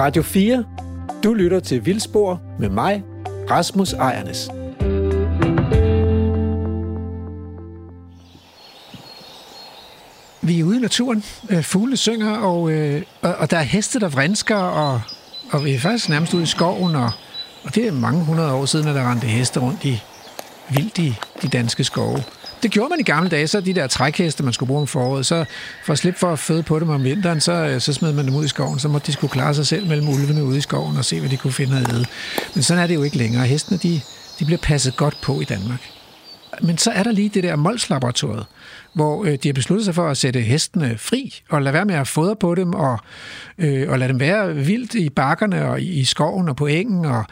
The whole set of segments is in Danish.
Radio 4. Du lytter til Vildspor med mig, Rasmus Ejernes. Vi er ude i naturen. Fugle fuglene synger, og, øh, og, og der er heste, der vrinsker, og, og vi er faktisk nærmest ude i skoven, og, og det er mange hundrede år siden, at der rendte heste rundt i vildt i de danske skove. Det gjorde man i gamle dage, så de der trækheste, man skulle bruge om foråret, så for at slippe for at føde på dem om vinteren, så, øh, så smed man dem ud i skoven, så måtte de skulle klare sig selv mellem ulvene ude i skoven og se, hvad de kunne finde at æde. Men sådan er det jo ikke længere. Hestene, de, de bliver passet godt på i Danmark. Men så er der lige det der Mols-laboratoriet, hvor øh, de har besluttet sig for at sætte hestene fri og lade være med at fodre på dem og, øh, og lade dem være vildt i bakkerne og i, skoven og på engen og,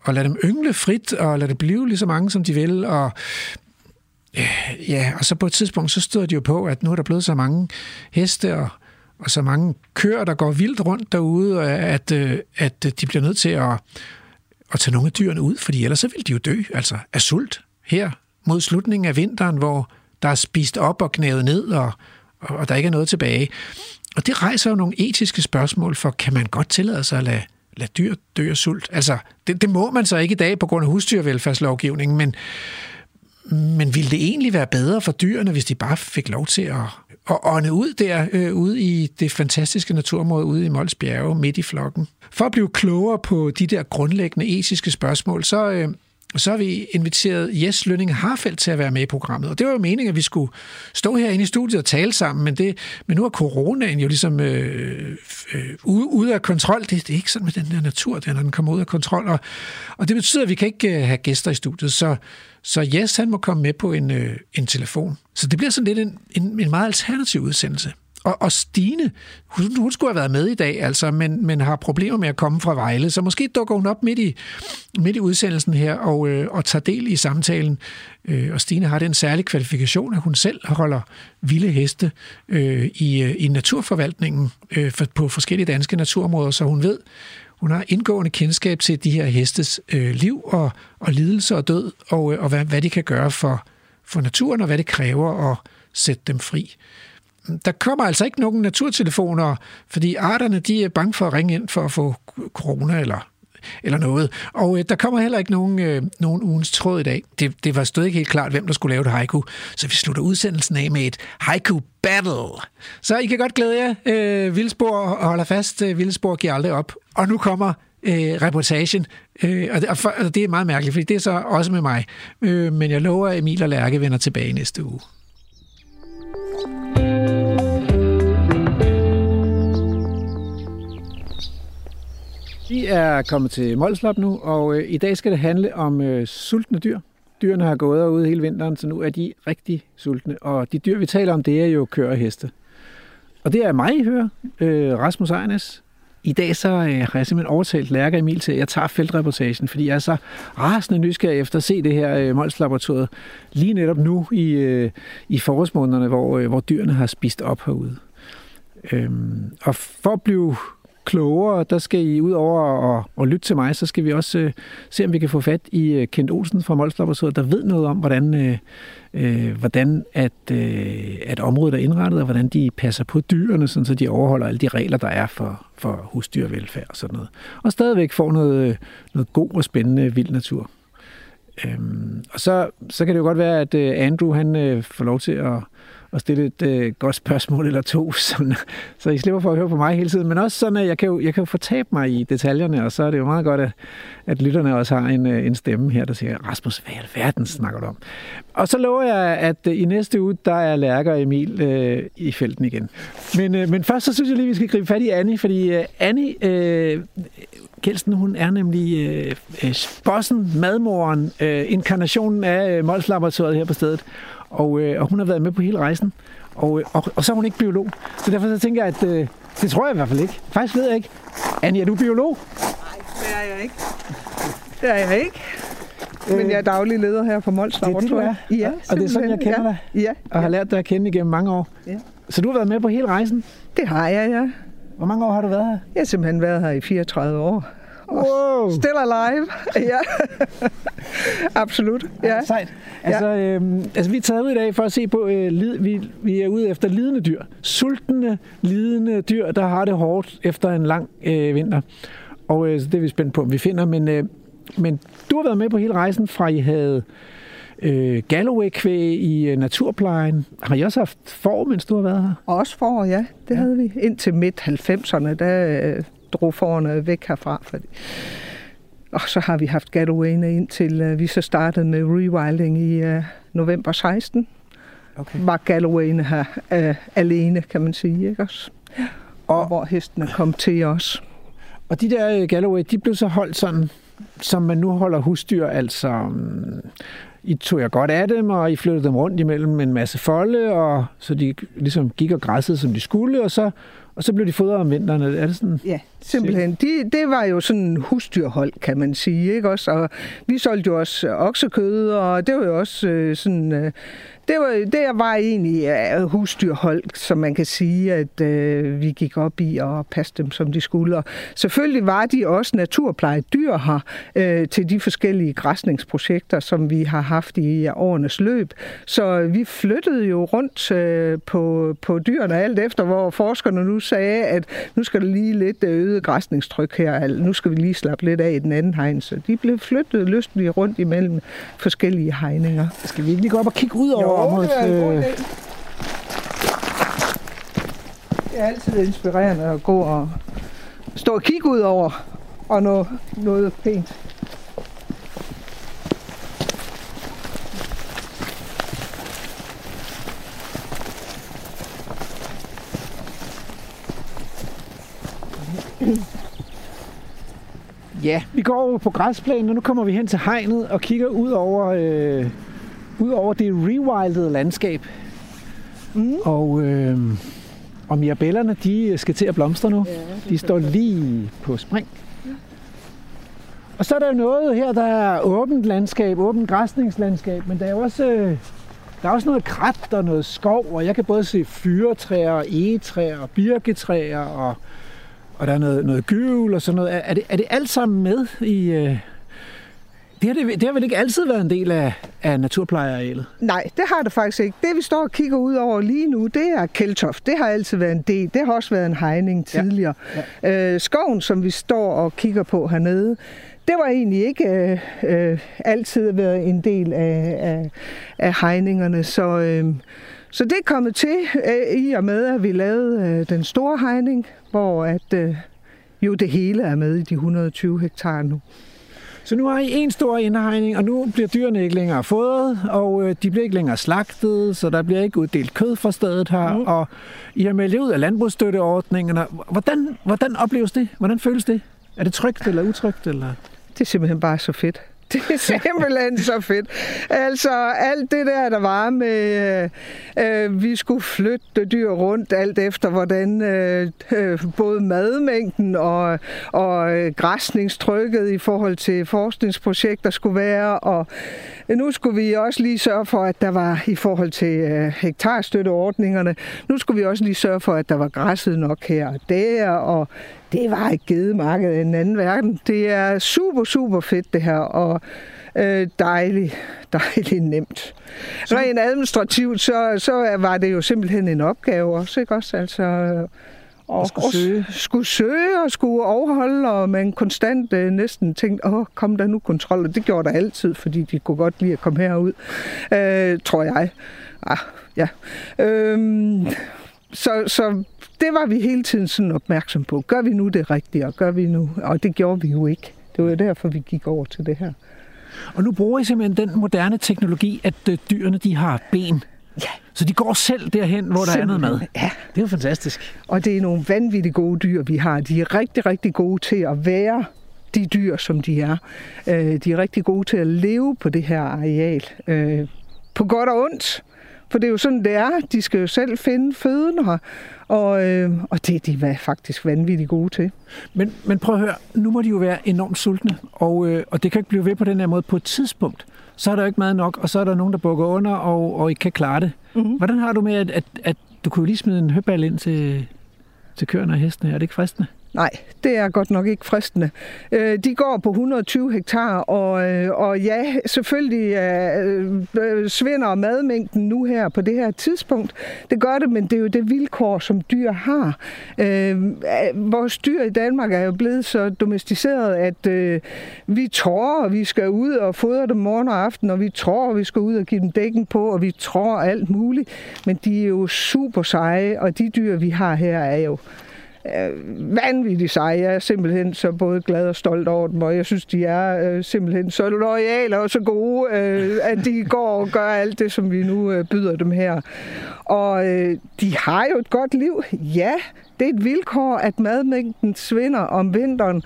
og lade dem yngle frit og lade det blive lige så mange, som de vil. Og, ja, og så på et tidspunkt, så stod de jo på, at nu er der blevet så mange heste og, og så mange køer, der går vildt rundt derude, at, øh, at øh, de bliver nødt til at, at tage nogle af dyrene ud, fordi ellers så vil de jo dø, altså af sult her mod slutningen af vinteren, hvor der er spist op og knævet ned, og, og der ikke er noget tilbage. Og det rejser jo nogle etiske spørgsmål, for kan man godt tillade sig at lade, lade dyr dø af sult? Altså, det, det må man så ikke i dag på grund af husdyrvelfærdslovgivningen, men, men ville det egentlig være bedre for dyrene, hvis de bare fik lov til at, at ånde ud der, øh, ude i det fantastiske naturområde ude i Mols Bjerge, midt i flokken? For at blive klogere på de der grundlæggende etiske spørgsmål, så, øh, så har vi inviteret Jes Lønning Harfeldt til at være med i programmet. Og det var jo meningen, at vi skulle stå herinde i studiet og tale sammen, men, det, men nu er coronaen jo ligesom øh, øh, ude af kontrol. Det, det er ikke sådan med den der natur, der, når den kommer ud af kontrol. Og, og det betyder, at vi kan ikke øh, have gæster i studiet. Så, så Jes, han må komme med på en, øh, en telefon. Så det bliver sådan lidt en, en, en meget alternativ udsendelse. Og, og Stine, hun, hun skulle have været med i dag, altså, men, men har problemer med at komme fra Vejle, så måske dukker hun op midt i, midt i udsendelsen her og, øh, og tager del i samtalen. Øh, og Stine har den særlige kvalifikation, at hun selv holder vilde heste øh, i, øh, i naturforvaltningen øh, for, på forskellige danske naturområder, så hun ved, hun har indgående kendskab til de her hestes øh, liv og, og lidelse og død, og, øh, og hvad, hvad de kan gøre for, for naturen, og hvad det kræver at sætte dem fri der kommer altså ikke nogen naturtelefoner, fordi arterne de er bange for at ringe ind for at få corona eller eller noget. Og øh, der kommer heller ikke nogen, øh, nogen ugens tråd i dag. Det, det var stadig ikke helt klart, hvem der skulle lave et haiku, så vi slutter udsendelsen af med et haiku battle. Så I kan godt glæde jer. Øh, Vildspor holder fast. Øh, Vildspor giver aldrig op. Og nu kommer øh, reportagen. Øh, og, det, og, for, og det er meget mærkeligt, fordi det er så også med mig. Øh, men jeg lover, at Emil og Lærke vender tilbage næste uge. Vi er kommet til Molslop nu, og øh, i dag skal det handle om øh, sultne dyr. Dyrene har gået derude hele vinteren, så nu er de rigtig sultne. Og de dyr, vi taler om, det er jo køer og heste. Og det er mig, I hører, øh, Rasmus Ejnes. I dag så øh, har jeg simpelthen overtalt Lærke Emil til, at jeg tager feltreportagen, fordi jeg er så rasende nysgerrig efter at se det her øh, Molslaboratoriet lige netop nu i, øh, i forårsmånederne, hvor, øh, hvor dyrene har spist op herude. Øhm, og for at blive klogere, der skal I ud over at, at lytte til mig, så skal vi også øh, se, om vi kan få fat i øh, Kent Olsen fra Molslaboratoriet, der ved noget om, hvordan, øh, øh, hvordan at, øh, at området er indrettet, og hvordan de passer på dyrene, sådan, så de overholder alle de regler, der er for, for husdyrvelfærd og sådan noget. Og stadigvæk får noget, øh, noget god og spændende vild natur. Øhm, og så, så kan det jo godt være, at øh, Andrew han øh, får lov til at at stille et øh, godt spørgsmål eller to, sådan, så I slipper for at høre på mig hele tiden. Men også sådan, at jeg kan jo, jeg kan jo fortabe mig i detaljerne, og så er det jo meget godt, at, at lytterne også har en, øh, en stemme her, der siger, Rasmus, hvad i alverden snakker du om? Og så lover jeg, at øh, i næste uge, der er Lærker og Emil øh, i felten igen. Men, øh, men først så synes jeg lige, vi skal gribe fat i Annie, fordi øh, Annie øh, Kelsen, hun er nemlig øh, øh, bossen, madmoren, øh, inkarnationen af øh, Mols her på stedet. Og, øh, og hun har været med på hele rejsen. Og, øh, og, og så er hun ikke biolog. Så derfor så tænker jeg, at øh, det tror jeg i hvert fald ikke. Faktisk ved jeg ikke. Annie, er du biolog? Nej, det er jeg ikke. Det er jeg ikke. Men jeg er daglig leder her på Mols Det er det, du er? Ja, og det er sådan, jeg kender ja. dig? Ja. Og har lært dig at kende igennem mange år? Ja. Så du har været med på hele rejsen? Det har jeg, ja. Hvor mange år har du været her? Jeg har simpelthen været her i 34 år. Wow! Still alive, ja. Absolut, ja. Sejt. Altså, ja. øhm, altså, vi er taget ud i dag for at se på, øh, lid, vi, vi er ude efter lidende dyr. Sultende, lidende dyr, der har det hårdt efter en lang øh, vinter. Og øh, det er vi spændt på, om vi finder. Men, øh, men du har været med på hele rejsen fra, I havde øh, Galloway-kvæg i øh, naturplejen. Har I også haft får, mens du har været her? Også for, ja. Det ja. havde vi. Indtil midt-90'erne, der øh, drog forerne væk herfra. Fordi... Og så har vi haft Galloway'ene indtil øh, vi så startede med rewilding i øh, november 16. Okay. Var Galloway'ene her øh, alene, kan man sige, ikke også? Og, og hvor hestene kom til os. Og de der Galloway, de blev så holdt sådan, som man nu holder husdyr, altså... Um, I tog jeg godt af dem, og I flyttede dem rundt imellem en masse folde, og så de ligesom gik og græssede, som de skulle, og så og så blev de fodret om vinteren. Er det sådan? Ja, simpelthen. De, det var jo sådan en husdyrhold, kan man sige. Ikke også? Og vi solgte jo også oksekød, og det var jo også øh, sådan... Øh, det var, det var egentlig uh, husdyrhold, som man kan sige, at uh, vi gik op i og passe dem, som de skulle. Og selvfølgelig var de også naturplejedyr her uh, til de forskellige græsningsprojekter, som vi har haft i årenes løb. Så vi flyttede jo rundt uh, på, på dyrene alt efter, hvor forskerne nu sagde, at nu skal der lige lidt øget græsningstryk her, nu skal vi lige slappe lidt af i den anden hegn. Så de blev flyttet lystigt rundt imellem forskellige hegninger. Skal vi ikke lige gå op og kigge ud over jo, er en god idé. Det er altid inspirerende at gå og stå og kigge ud over og nå noget pænt. Ja, vi går over på græsplænen, og nu kommer vi hen til hegnet og kigger ud over øh, ud over det rewildede landskab. Mm. Og, øh, og mirabellerne, de skal til at blomstre nu. Ja, de står lige på spring. Ja. Og så er der jo noget her, der er åbent landskab, åbent græsningslandskab, men der er også, øh, der er også noget krat og noget skov, og jeg kan både se fyretræer, egetræer og birketræer, og, og der er noget, noget gyvel og sådan noget. Er det, er det alt sammen med i, øh, det har, det, det har vel ikke altid været en del af, af naturplejearealet? Nej, det har det faktisk ikke. Det vi står og kigger ud over lige nu, det er Keltoft. Det har altid været en del. Det har også været en hegning tidligere. Ja. Ja. Øh, skoven, som vi står og kigger på hernede, det var egentlig ikke øh, øh, altid været en del af, af, af hegningerne. Så, øh, så det er kommet til øh, i og med, at vi lavede øh, den store hegning, hvor at, øh, jo det hele er med i de 120 hektar nu. Så nu har I en stor indhegning, og nu bliver dyrene ikke længere fodret, og øh, de bliver ikke længere slagtet, så der bliver ikke uddelt kød fra stedet her, mm. og I har meldt ud af landbrugsstøtteordningerne. Hvordan, hvordan opleves det? Hvordan føles det? Er det trygt eller utrygt? Eller? Det er simpelthen bare så fedt. Det er simpelthen så fedt. Altså, alt det der, der var med, øh, øh, vi skulle flytte dyr rundt, alt efter hvordan øh, øh, både madmængden og, og øh, græsningstrykket i forhold til forskningsprojekter skulle være, og nu skulle vi også lige sørge for, at der var i forhold til øh, hektarstøtteordningerne, nu skulle vi også lige sørge for, at der var græsset nok her og der, og det var et gedemarked i en anden verden. Det er super, super fedt det her, og øh, dejligt, dejligt nemt. Så... Rent administrativt, så, så var det jo simpelthen en opgave også, ikke også? Altså, og, og skulle søge. skulle søge og skulle overholde, og man konstant øh, næsten tænkte, åh, kom der nu kontrol, og det gjorde der altid, fordi de kunne godt lide at komme herud, øh, tror jeg. Ah, ja. Øhm, så, så det var vi hele tiden sådan opmærksom på. Gør vi nu det rigtige, og gør vi nu? Og det gjorde vi jo ikke. Det var derfor, vi gik over til det her. Og nu bruger I simpelthen den moderne teknologi, at øh, dyrene de har ben. Ja. Så de går selv derhen, hvor der Simpelthen. er noget mad. Ja. Det er jo fantastisk. Og det er nogle vanvittigt gode dyr, vi har. De er rigtig, rigtig gode til at være de dyr, som de er. Øh, de er rigtig gode til at leve på det her areal. Øh, på godt og ondt. For det er jo sådan, det er. De skal jo selv finde føden her. Og, øh, og det de var faktisk vanvittigt gode til. Men, men prøv at høre, nu må de jo være enormt sultne, og, øh, og det kan ikke blive ved på den her måde på et tidspunkt. Så er der ikke mad nok, og så er der nogen, der bukker under, og, og ikke kan klare det. Mm-hmm. Hvordan har du med, at, at, at du kunne lige smide en høbal ind til, til køerne og hestene? Er det ikke fristende? Nej, det er godt nok ikke fristende. Øh, de går på 120 hektar, og, øh, og ja, selvfølgelig øh, øh, svinder madmængden nu her på det her tidspunkt. Det gør det, men det er jo det vilkår, som dyr har. Øh, øh, vores dyr i Danmark er jo blevet så domesticeret, at vi tror, at vi skal ud og fodre dem morgen og aften, og vi tror, at vi skal ud og give dem dækken på, og vi tror alt muligt. Men de er jo super seje, og de dyr, vi har her, er jo øh, vanvittigt seje. Jeg er simpelthen så både glad og stolt over dem, og jeg synes, de er øh, simpelthen så loyale og så gode, øh, at de går og gør alt det, som vi nu øh, byder dem her. Og øh, de har jo et godt liv. Ja, det er et vilkår, at madmængden svinder om vinteren,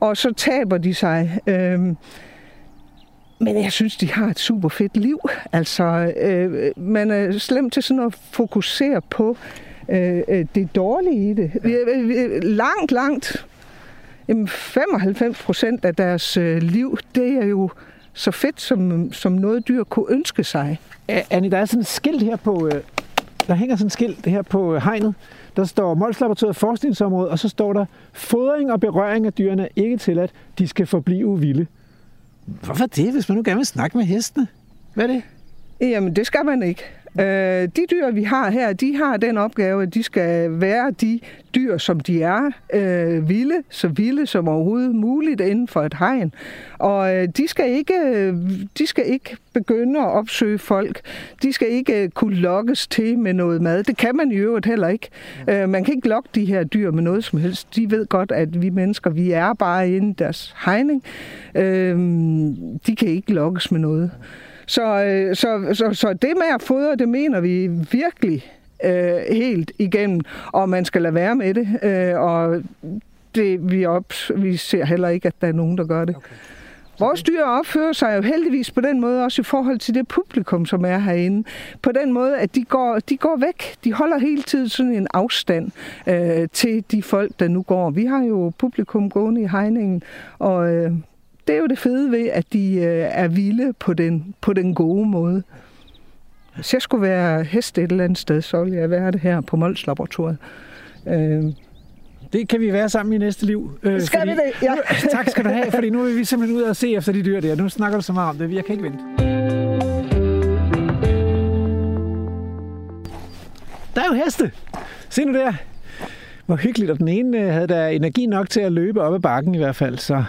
og så taber de sig. Øh, men jeg synes, de har et super fedt liv. Altså, øh, øh, man er slemt til sådan at fokusere på Øh, øh, det dårlige i det. Ja. Langt, langt 95 procent af deres øh, liv, det er jo så fedt, som, som noget dyr kunne ønske sig. Annie, der er sådan et skilt her på, der hænger sådan et skilt her på hegnet. Der står Mols Laboratoriet Forskningsområde, og så står der, fodring og berøring af dyrene er ikke tilladt, de skal forblive vilde. Hvorfor det, hvis man nu gerne vil snakke med hestene? Hvad er det? Jamen, det skal man ikke. Øh, de dyr, vi har her, de har den opgave, at de skal være de dyr, som de er, øh, vilde, så vilde som overhovedet muligt inden for et hegn. Og øh, de, skal ikke, de skal ikke begynde at opsøge folk. De skal ikke kunne lokkes til med noget mad. Det kan man i øvrigt heller ikke. Øh, man kan ikke lokke de her dyr med noget som helst. De ved godt, at vi mennesker, vi er bare inde i deres hegning. Øh, de kan ikke lokkes med noget. Så, øh, så, så, så det med at fodre, det mener vi virkelig øh, helt igennem, og man skal lade være med det. Øh, og det, vi, op, vi ser heller ikke, at der er nogen, der gør det. Okay. Vores dyr opfører sig jo heldigvis på den måde også i forhold til det publikum, som er herinde. På den måde, at de går, de går væk. De holder hele tiden sådan en afstand øh, til de folk, der nu går. Vi har jo publikum gående i hegningen, og øh, det er jo det fede ved, at de øh, er vilde på den, på den gode måde. Hvis jeg skulle være hest et eller andet sted, så ville jeg være det her på Mols Laboratoriet. Øh, det kan vi være sammen i næste liv. Øh, skal fordi, vi det? Ja. tak skal du have, fordi nu er vi simpelthen ud og se efter de dyr der. Nu snakker du så meget om det, jeg kan ikke vente. Der er jo heste. Se nu der. Hvor hyggeligt, og den ene øh, havde der energi nok til at løbe op ad bakken i hvert fald, så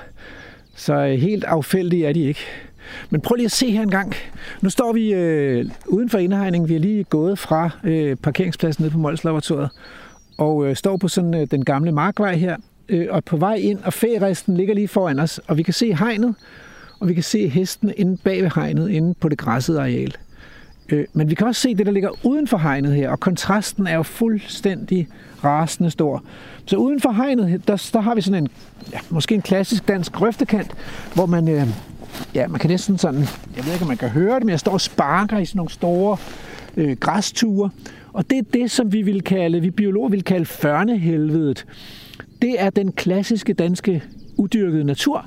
så øh, helt affældige er de ikke. Men prøv lige at se her en gang. Nu står vi øh, uden for indhegningen. Vi er lige gået fra øh, parkeringspladsen nede på Mols Laboratoriet og øh, står på sådan øh, den gamle markvej her øh, og på vej ind, og færisten ligger lige foran os, og vi kan se hegnet, og vi kan se hesten inde bag ved hegnet, inde på det græssede areal. Øh, men vi kan også se det, der ligger uden for hegnet her, og kontrasten er jo fuldstændig rasende stor. Så uden for hegnet, der, der har vi sådan en, ja, måske en klassisk dansk grøftekant, hvor man, øh, ja, man kan næsten sådan, jeg ved ikke, om man kan høre det, men jeg står og sparker i sådan nogle store øh, græsture. Og det er det, som vi vil kalde, vi biologer vil kalde førnehelvedet. Det er den klassiske danske udyrkede natur,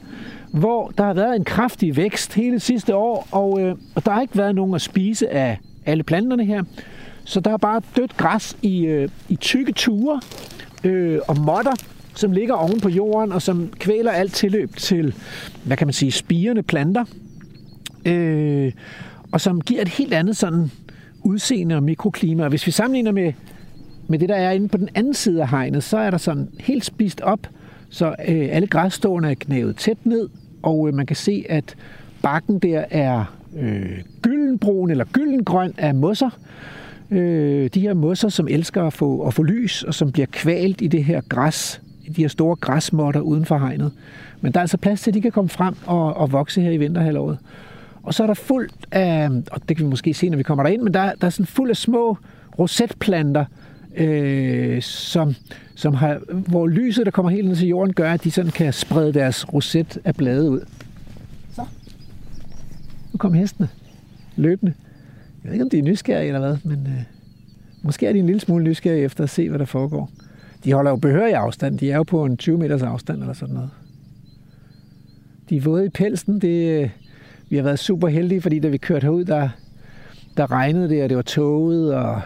hvor der har været en kraftig vækst hele sidste år, og, øh, og der har ikke været nogen at spise af alle planterne her. Så der er bare dødt græs i, øh, i tykke ture øh, og modder, som ligger oven på jorden, og som kvæler alt tilløb til, hvad kan man sige, spirende planter. Øh, og som giver et helt andet sådan udseende og mikroklima. Og hvis vi sammenligner med, med det, der er inde på den anden side af hegnet, så er der sådan helt spist op, så øh, alle græsstående er knævet tæt ned, og øh, man kan se, at bakken der er øh, gyldenbrun eller gyldengrøn af mosser. Øh, de her mosser, som elsker at få, at få lys, og som bliver kvalt i det her græs, i de her store græsmotter uden for hegnet. Men der er altså plads til, at de kan komme frem og, og vokse her i vinterhalvåret. Og så er der fuldt af, og det kan vi måske se, når vi kommer derind, men der, der er sådan fuld af små rosetplanter, øh, Øh, som, som har, hvor lyset, der kommer helt ned til jorden, gør, at de sådan kan sprede deres roset af blade ud. Så. Nu kommer hestene løbende. Jeg ved ikke, om de er nysgerrige eller hvad, men øh, måske er de en lille smule nysgerrige efter at se, hvad der foregår. De holder jo behørig afstand. De er jo på en 20 meters afstand eller sådan noget. De er våde i pelsen. Det, øh, vi har været super heldige, fordi da vi kørte herud, der, der regnede det, og det var tåget, og,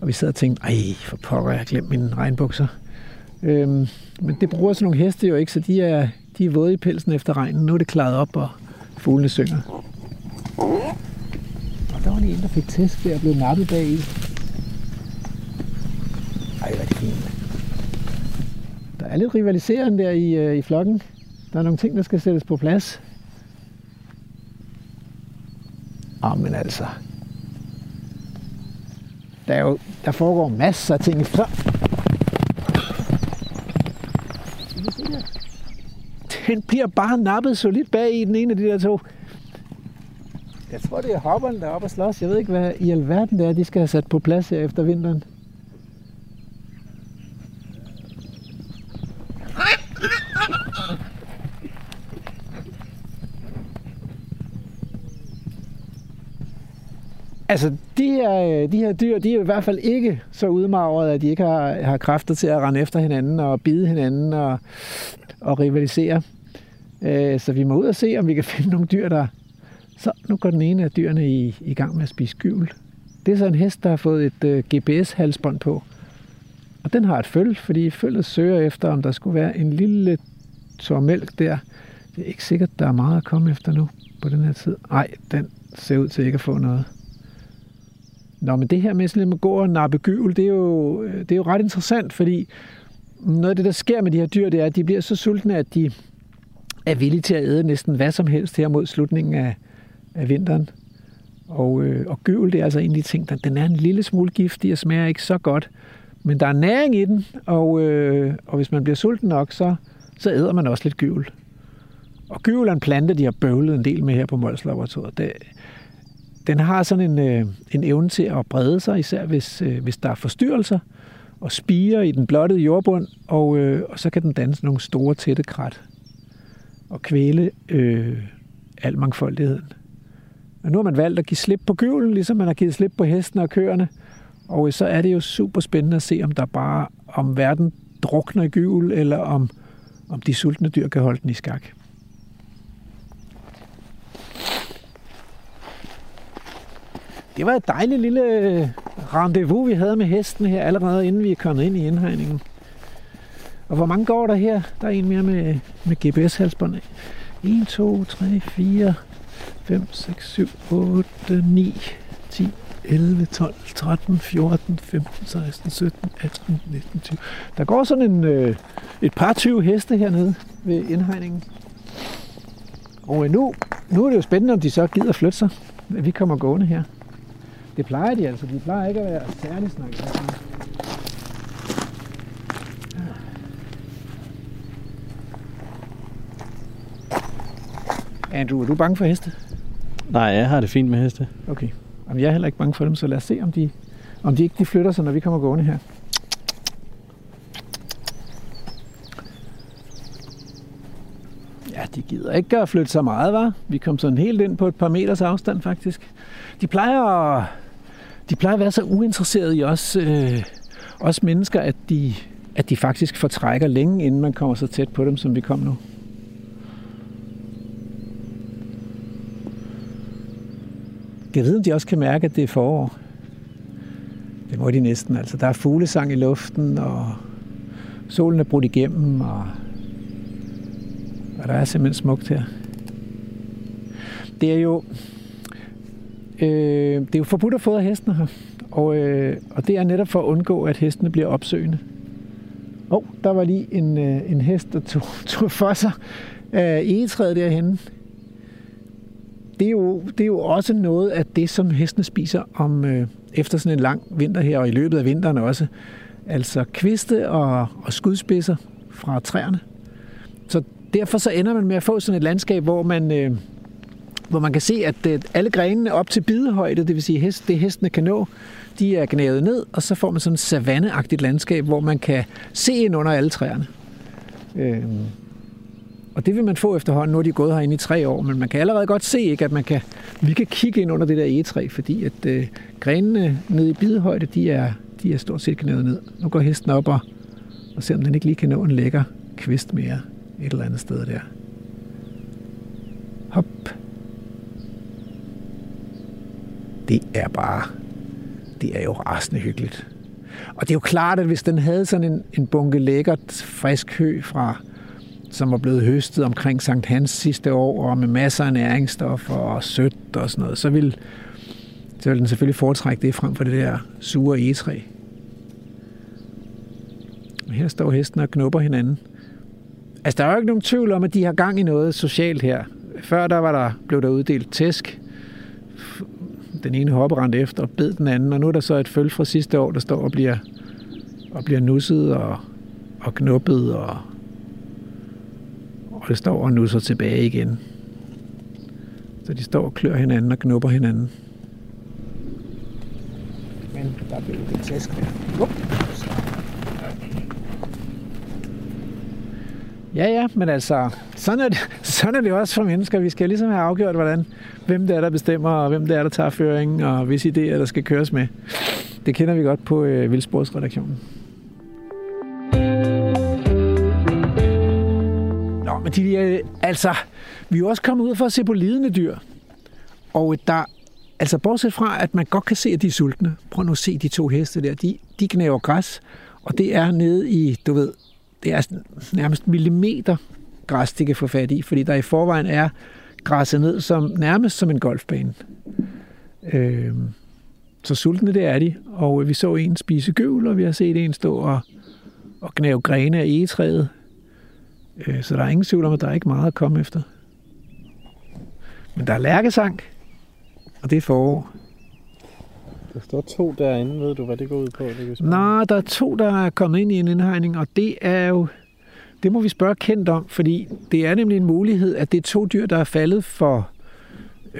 og vi sad og tænkte, ej, for pokker, jeg har glemt mine regnbukser. Øhm, men det bruger sådan nogle heste jo ikke, så de er, de er våde i pelsen efter regnen. Nu er det klaret op, og fuglene synger. Og der var lige en, der fik tæsk der og blev nappet bag i. Ej, hvor er det fint. Der er lidt rivaliserende der i, øh, i flokken. Der er nogle ting, der skal sættes på plads. Ah, men altså. Der, er jo, der foregår masser af ting Så. Den bliver bare nappet solidt bag i den ene af de der to. Jeg tror, det er hopperne, der er oppe og slås. Jeg ved ikke, hvad i alverden det er, de skal have sat på plads her efter vinteren. Altså, de her, øh, de her dyr, de er i hvert fald ikke så udmagrede, at de ikke har, har kræfter til at rende efter hinanden og bide hinanden og, og rivalisere. Øh, så vi må ud og se, om vi kan finde nogle dyr, der... Så nu går den ene af dyrene i, i gang med at spise gyvel. Det er så en hest, der har fået et uh, øh, GPS-halsbånd på. Og den har et føl, fordi følget søger efter, om der skulle være en lille tår mælk der. Det er ikke sikkert, der er meget at komme efter nu på den her tid. Nej, den ser ud til ikke at få noget. Nå, men det her med sådan at gå og nappe gyvel, det er, jo, øh, det er jo ret interessant, fordi noget af det, der sker med de her dyr, det er, at de bliver så sultne, at de er villige til at æde næsten hvad som helst her mod slutningen af, af vinteren. Og, øh, og gyvel, det er altså en af de ting, der, den er en lille smule giftig og smager ikke så godt. Men der er næring i den, og, øh, og hvis man bliver sulten nok, så, så æder man også lidt gyvel. Og gyvel er en plante, de har bøvlet en del med her på Mols Laboratoriet. Det, den har sådan en, øh, en evne til at brede sig, især hvis, øh, hvis der er forstyrrelser, og spire i den blottede jordbund, og, øh, og så kan den danne nogle store, tætte krat og kvæle øh, al mangfoldigheden. Og nu har man valgt at give slip på gyvlen, ligesom man har givet slip på hesten og køerne. Og øh, så er det jo super spændende at se, om der bare, om verden drukner i gyvel, eller om, om de sultne dyr kan holde den i skak. Det var et dejligt lille øh, rendezvous, vi havde med hesten her, allerede inden vi er kommet ind i indhegningen. Og hvor mange går der her? Der er en mere med, med GPS-halsbånd. 1, 2, 3, 4, 5, 6, 7, 8, 9, 10, 11, 12, 13, 14, 15, 16, 17, 18, 19, 20. Der går sådan en, øh, et par 20 heste hernede ved indhegningen. Og øh, nu, nu er det jo spændende, om de så gider flytte sig, vi kommer gående her. Det plejer de altså. De plejer ikke at være særlig snakket. Andrew, er du bange for heste? Nej, jeg har det fint med heste. Okay. Jamen, jeg er heller ikke bange for dem, så lad os se, om de, om de ikke de flytter sig, når vi kommer gående her. Ja, de gider ikke at flytte så meget, var. Vi kom sådan helt ind på et par meters afstand, faktisk. De plejer at, de plejer at være så uinteresserede i os, øh, os mennesker, at de, at de faktisk fortrækker længe, inden man kommer så tæt på dem, som vi kom nu. Jeg ved, om de også kan mærke, at det er forår. Det må de næsten. Altså, der er fuglesang i luften, og solen er brudt igennem, og, og der er simpelthen smukt her. Det er jo, øh, det er jo forbudt at fodre hestene her, og, øh, og det er netop for at undgå, at hestene bliver opsøgende. Åh, oh, der var lige en, øh, en hest, der tog, tog for sig af egetræet derhenne det er, jo, det er jo også noget af det, som hestene spiser om øh, efter sådan en lang vinter her, og i løbet af vinteren også. Altså kviste og, og skudspidser fra træerne. Så derfor så ender man med at få sådan et landskab, hvor man, øh, hvor man kan se, at øh, alle grenene op til bidehøjde, det vil sige hest, det hestene kan nå, de er gnavet ned, og så får man sådan et savanneagtigt landskab, hvor man kan se ind under alle træerne. Øhm. og det vil man få efterhånden. Nu er de gået herinde i tre år, men man kan allerede godt se, ikke, at man kan, vi kan kigge ind under det der egetræ, fordi at øh, grenene nede i bidehøjde, de er, de er stort set gnavet ned. Nu går hesten op og, og ser, om den ikke lige kan nå en lækker kvist mere et eller andet sted der. Hop. Det er bare, det er jo rasende hyggeligt. Og det er jo klart, at hvis den havde sådan en, en bunke lækkert frisk hø fra som var blevet høstet omkring Sankt Hans sidste år, og med masser af næringsstoffer og sødt og sådan noget, så ville, så ville den selvfølgelig foretrække det frem for det der sure egetræ. Her står hesten og knupper hinanden. Altså, der er jo ikke nogen tvivl om, at de har gang i noget socialt her. Før der var der, blev der uddelt tæsk. Den ene hopper efter og bed den anden, og nu er der så et følge fra sidste år, der står og bliver, og bliver nusset og, og knuppet, og, og det står og nusser tilbage igen. Så de står og klør hinanden og knupper hinanden. Men der blev det tæsk der. Up. Ja, ja, men altså, sådan er, det, sådan er det også for mennesker. Vi skal ligesom have afgjort, hvordan, hvem det er, der bestemmer, og hvem det er, der tager føringen, og hvis idéer, der skal køres med. Det kender vi godt på øh, Vildsportsredaktionen. Nå, men de, øh, altså, vi er jo også kommet ud for at se på lidende dyr. Og øh, der, altså bortset fra, at man godt kan se, at de er sultne. Prøv nu at se de to heste der. De, de knæver græs, og det er nede i, du ved, det er nærmest millimeter græs, de kan få fat i, fordi der i forvejen er græsset ned som, nærmest som en golfbane. Øh, så sultne det er de, og vi så en spise gøvl, og vi har set en stå og, og gnave grene af egetræet. Øh, så der er ingen tvivl om, at der er ikke meget at komme efter. Men der er lærkesang, og det er forår. Der står to derinde, ved du, hvad det går ud på? Det Nej, der er to, der er kommet ind i en indhegning, og det er jo, det må vi spørge kendt om, fordi det er nemlig en mulighed, at det er to dyr, der er faldet for,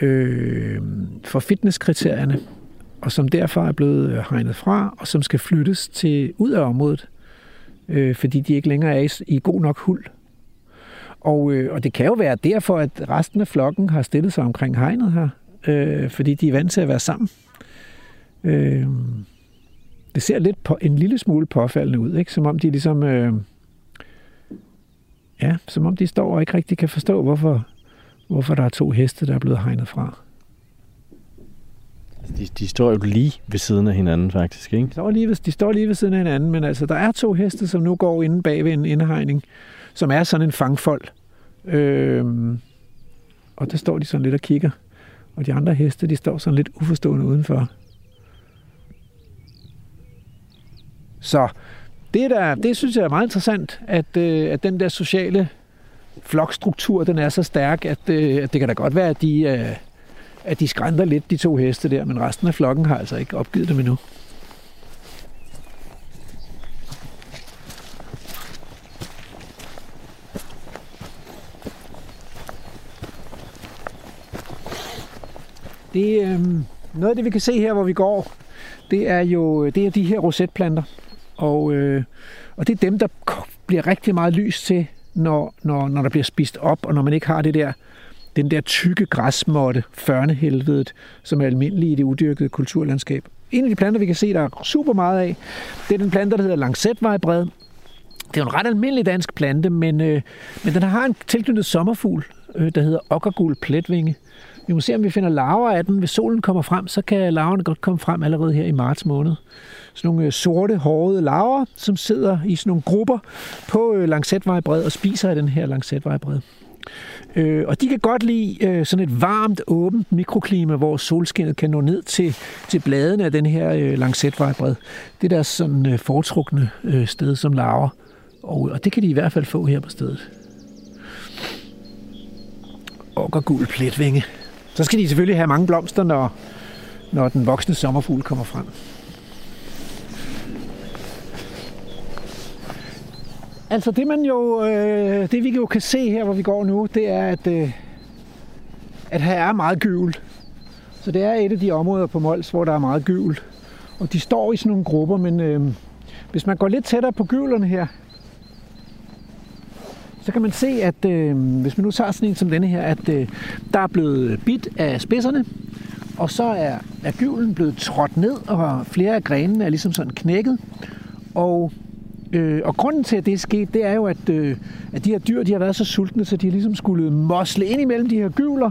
øh, for fitnesskriterierne, og som derfor er blevet øh, hegnet fra, og som skal flyttes til ud af området, øh, fordi de ikke længere er i, i god nok hul. Og, øh, og det kan jo være derfor, at resten af flokken har stillet sig omkring hegnet her, øh, fordi de er vant til at være sammen. Øh, det ser lidt på, en lille smule påfaldende ud, ikke? som om de ligesom... Øh, ja, som om de står og ikke rigtig kan forstå, hvorfor, hvorfor der er to heste, der er blevet hegnet fra. De, de står jo lige ved siden af hinanden, faktisk, ikke? De står, lige ved, de står lige ved siden af hinanden, men altså, der er to heste, som nu går inde bag ved en indhegning, som er sådan en fangfold. Øhm, og der står de sådan lidt og kigger. Og de andre heste, de står sådan lidt uforstående udenfor. Så det, der, det synes jeg er meget interessant, at, øh, at den der sociale flokstruktur, den er så stærk, at, øh, at det kan da godt være, at de, øh, at de skrænter lidt, de to heste der, men resten af flokken har altså ikke opgivet dem endnu. Det, øh, noget af det, vi kan se her, hvor vi går, det er jo det er de her rosetplanter. Og, øh, og det er dem, der bliver rigtig meget lys til, når, når, når der bliver spist op, og når man ikke har det der, den der tykke græsmåtte, førnehelvedet, som er almindelig i det uddyrkede kulturlandskab. En af de planter, vi kan se, der er super meget af, det er den plante, der hedder langsætvejbred. Det er jo en ret almindelig dansk plante, men, øh, men den har en tilknyttet sommerfugl, øh, der hedder okkergul pletvinge. Vi må se, om vi finder larver af den. Hvis solen kommer frem, så kan larverne godt komme frem allerede her i marts måned. Sådan nogle øh, sorte, hårede larver, som sidder i sådan nogle grupper på øh, langsætvejbred og spiser af den her langsætvejbred. Øh, og de kan godt lide øh, sådan et varmt, åbent mikroklima, hvor solskinnet kan nå ned til, til bladene af den her øh, langsætvejbred. Det er deres sådan øh, foretrukne øh, sted som larver. Og, og det kan de i hvert fald få her på stedet. Og gul pletvinge. Så skal de selvfølgelig have mange blomster, når, når den voksne sommerfugl kommer frem. Altså det man jo, øh, det vi jo kan se her, hvor vi går nu, det er, at, øh, at her er meget gyvel. Så det er et af de områder på Mols, hvor der er meget gyvel. Og de står i sådan nogle grupper, men øh, hvis man går lidt tættere på gyvlerne her, så kan man se, at øh, hvis man nu tager sådan en som denne her, at øh, der er blevet bit af spidserne, og så er, er gyvlen blevet trådt ned, og flere af grenene er ligesom sådan knækket. Og, øh, og grunden til, at det er sket, det er jo, at, øh, at de her dyr de har været så sultne, så de har ligesom skulle mosle ind imellem de her gyvler,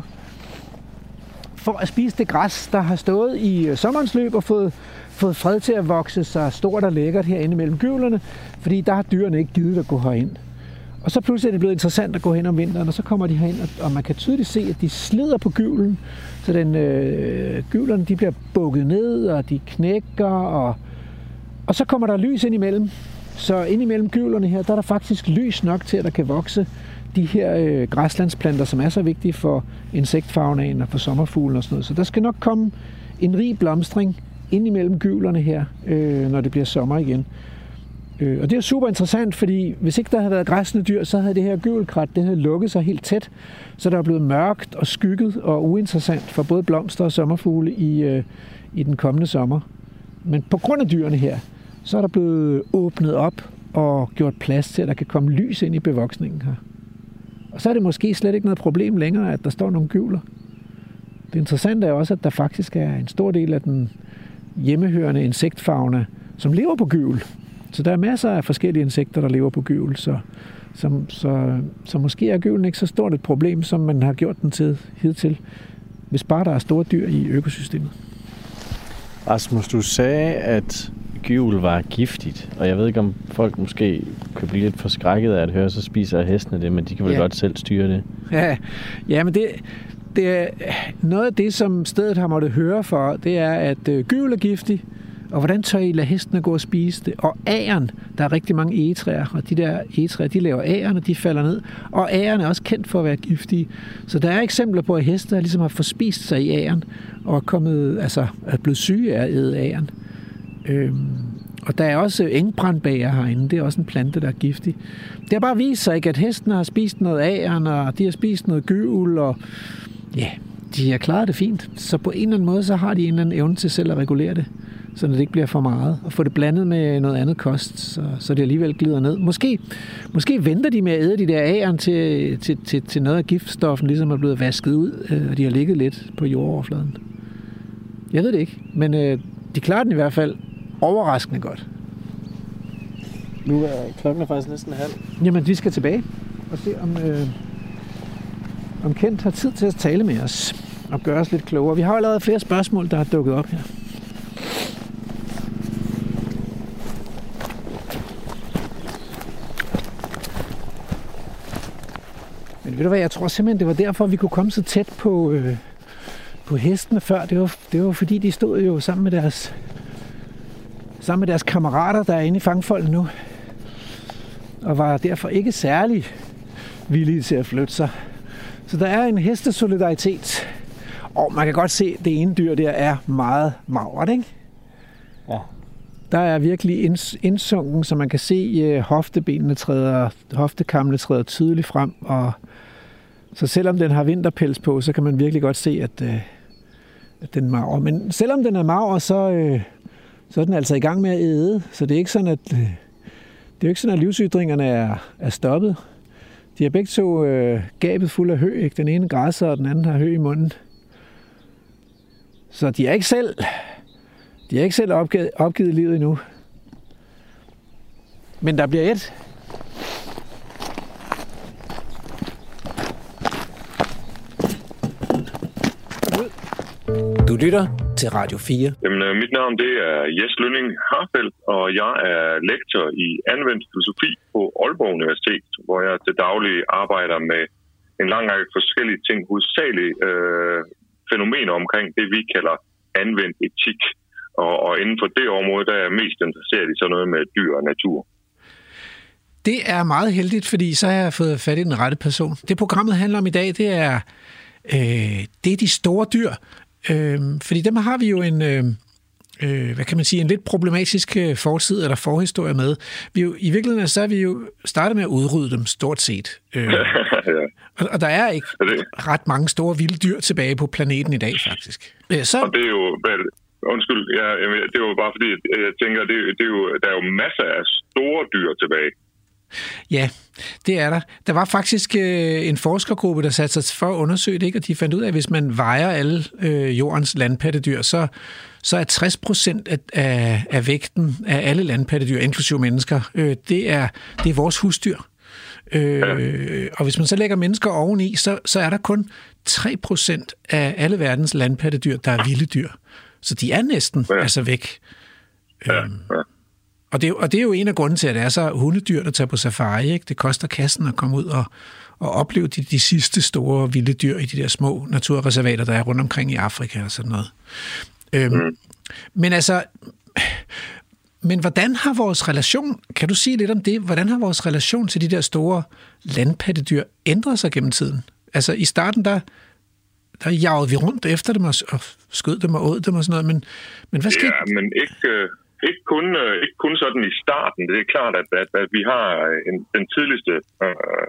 for at spise det græs, der har stået i øh, sommerens løb og fået, fået fred til at vokse sig stort og lækkert herinde mellem gyvlerne, fordi der har dyrene ikke givet at gå herind. Og så pludselig er det blevet interessant at gå hen om vinteren, og så kommer de herind, og, og man kan tydeligt se, at de slider på gyvlen, så den, øh, gyvlerne de bliver bukket ned, og de knækker, og, og så kommer der lys ind imellem. Så ind imellem gyvlerne her, der er der faktisk lys nok til, at der kan vokse de her øh, græslandsplanter, som er så vigtige for insektfaunaen og for sommerfuglen og sådan noget. Så der skal nok komme en rig blomstring ind imellem gyvlerne her, øh, når det bliver sommer igen. Øh, og det er super interessant, fordi hvis ikke der havde været græsne dyr, så havde det her gyvelkrat, det havde lukket sig helt tæt, så der er blevet mørkt og skygget og uinteressant for både blomster og sommerfugle i, øh, i den kommende sommer. Men på grund af dyrene her, så er der blevet åbnet op og gjort plads til, at der kan komme lys ind i bevoksningen her. Og så er det måske slet ikke noget problem længere, at der står nogle gyvler. Det interessante er også, at der faktisk er en stor del af den hjemmehørende insektfauna, som lever på gyvel. Så der er masser af forskellige insekter, der lever på gyvel, så, så, så, så måske er gyvlen ikke så stort et problem, som man har gjort den til hidtil, hvis bare der er store dyr i økosystemet. Rasmus, du sagde, at gyvel var giftigt, og jeg ved ikke, om folk måske kan blive lidt forskrækket af at høre, så spiser hestene det, men de kan vel ja. godt selv styre det. Ja, ja men det, det er noget af det, som stedet har måttet høre for, det er, at øh, gyvel er giftig, og hvordan tør I lade hestene gå og spise det? Og æren, der er rigtig mange egetræer, og de der egetræer, de laver æren, og de falder ned. Og æren er også kendt for at være giftige. Så der er eksempler på, at heste ligesom har forspist sig i æren, og er, kommet, altså, er blevet syge af at æde æren. Øhm, og der er også engbrandbæger herinde. Det er også en plante, der er giftig. Det har bare vist sig, ikke, at hesten har spist noget æren, og de har spist noget gyvel, og ja, de har klaret det fint. Så på en eller anden måde, så har de en eller anden evne til selv at regulere det så det ikke bliver for meget. Og få det blandet med noget andet kost, så, så det alligevel glider ned. Måske, måske venter de med at æde de der æren til, til, til, til noget af giftstoffen ligesom er blevet vasket ud, øh, og de har ligget lidt på jordoverfladen. Jeg ved det ikke, men øh, de klarer den i hvert fald overraskende godt. Nu er klokken er faktisk næsten halv. Jamen, vi skal tilbage og se, om, øh, om Kent har tid til at tale med os og gøre os lidt klogere. Vi har allerede flere spørgsmål, der er dukket op her. Men ved du hvad, jeg tror simpelthen, det var derfor, vi kunne komme så tæt på, øh, på hestene før. Det var, det var fordi, de stod jo sammen med deres, sammen med deres kammerater, der er inde i fangfolden nu. Og var derfor ikke særlig villige til at flytte sig. Så der er en hestesolidaritet. Og man kan godt se, at det ene dyr der er meget magert, ikke? Ja. Der er virkelig indsunken, så man kan se at hoftebenene træder, hoftekammene træder tydeligt frem, og så selvom den har vinterpels på, så kan man virkelig godt se, at, øh, at den er mager. Men selvom den er mager, så, øh, så er den altså i gang med at æde. Så det er ikke sådan, at, øh, det er ikke sådan, at livsydringerne er, er stoppet. De har begge to øh, gabet fuld af hø. Ikke? Den ene græsser, og den anden har hø i munden. Så de er ikke selv, de er ikke selv opgivet, opgivet livet endnu. Men der bliver et Du lytter til Radio 4. Jamen, øh, mit navn det er Jes Lønning Harfeldt, og jeg er lektor i anvendt filosofi på Aalborg Universitet, hvor jeg til daglig arbejder med en lang række forskellige ting, hovedsageligt øh, fænomener omkring det, vi kalder anvendt etik. Og, og inden for det område, der er jeg mest interesseret i sådan noget med dyr og natur. Det er meget heldigt, fordi så har jeg fået fat i den rette person. Det programmet handler om i dag, det er, øh, det er de store dyr, Øh, fordi dem har vi jo en... Øh, øh, hvad kan man sige, en lidt problematisk øh, fortid eller forhistorie med. Vi jo, I virkeligheden så er vi jo startet med at udrydde dem stort set. Øh, ja. og, og der er ikke ret mange store vilde dyr tilbage på planeten i dag, faktisk. Øh, så... Og det er jo... Undskyld, ja, det jo bare fordi, jeg tænker, det, det er jo, der er jo masser af store dyr tilbage. Ja, det er der. Der var faktisk øh, en forskergruppe, der satte sig for at undersøge det, ikke? og de fandt ud af, at hvis man vejer alle øh, jordens landpattedyr, så, så er 60 procent af, af, af vægten af alle landpattedyr, inklusive mennesker, øh, det, er, det er vores husdyr. Øh. Og hvis man så lægger mennesker oveni, så, så er der kun 3% af alle verdens landpattedyr, der er vilde dyr. Så de er næsten ja. altså væk. Ja, ja. Og det, og det er jo en af grunden til, at det er så hundedyr, der tager på safari. Ikke? Det koster kassen at komme ud og, og opleve de, de sidste store vilde dyr i de der små naturreservater, der er rundt omkring i Afrika og sådan noget. Øhm, mm. Men altså, men hvordan har vores relation, kan du sige lidt om det, hvordan har vores relation til de der store landpattedyr ændret sig gennem tiden? Altså i starten, der, der jagede vi rundt efter dem og, og skød dem og åd dem og sådan noget, men, men hvad skete? Ja, men ikke, øh, ikke, kun, øh, ikke kun sådan i starten. Det er klart, at, at, at vi har en, den tidligste... Øh,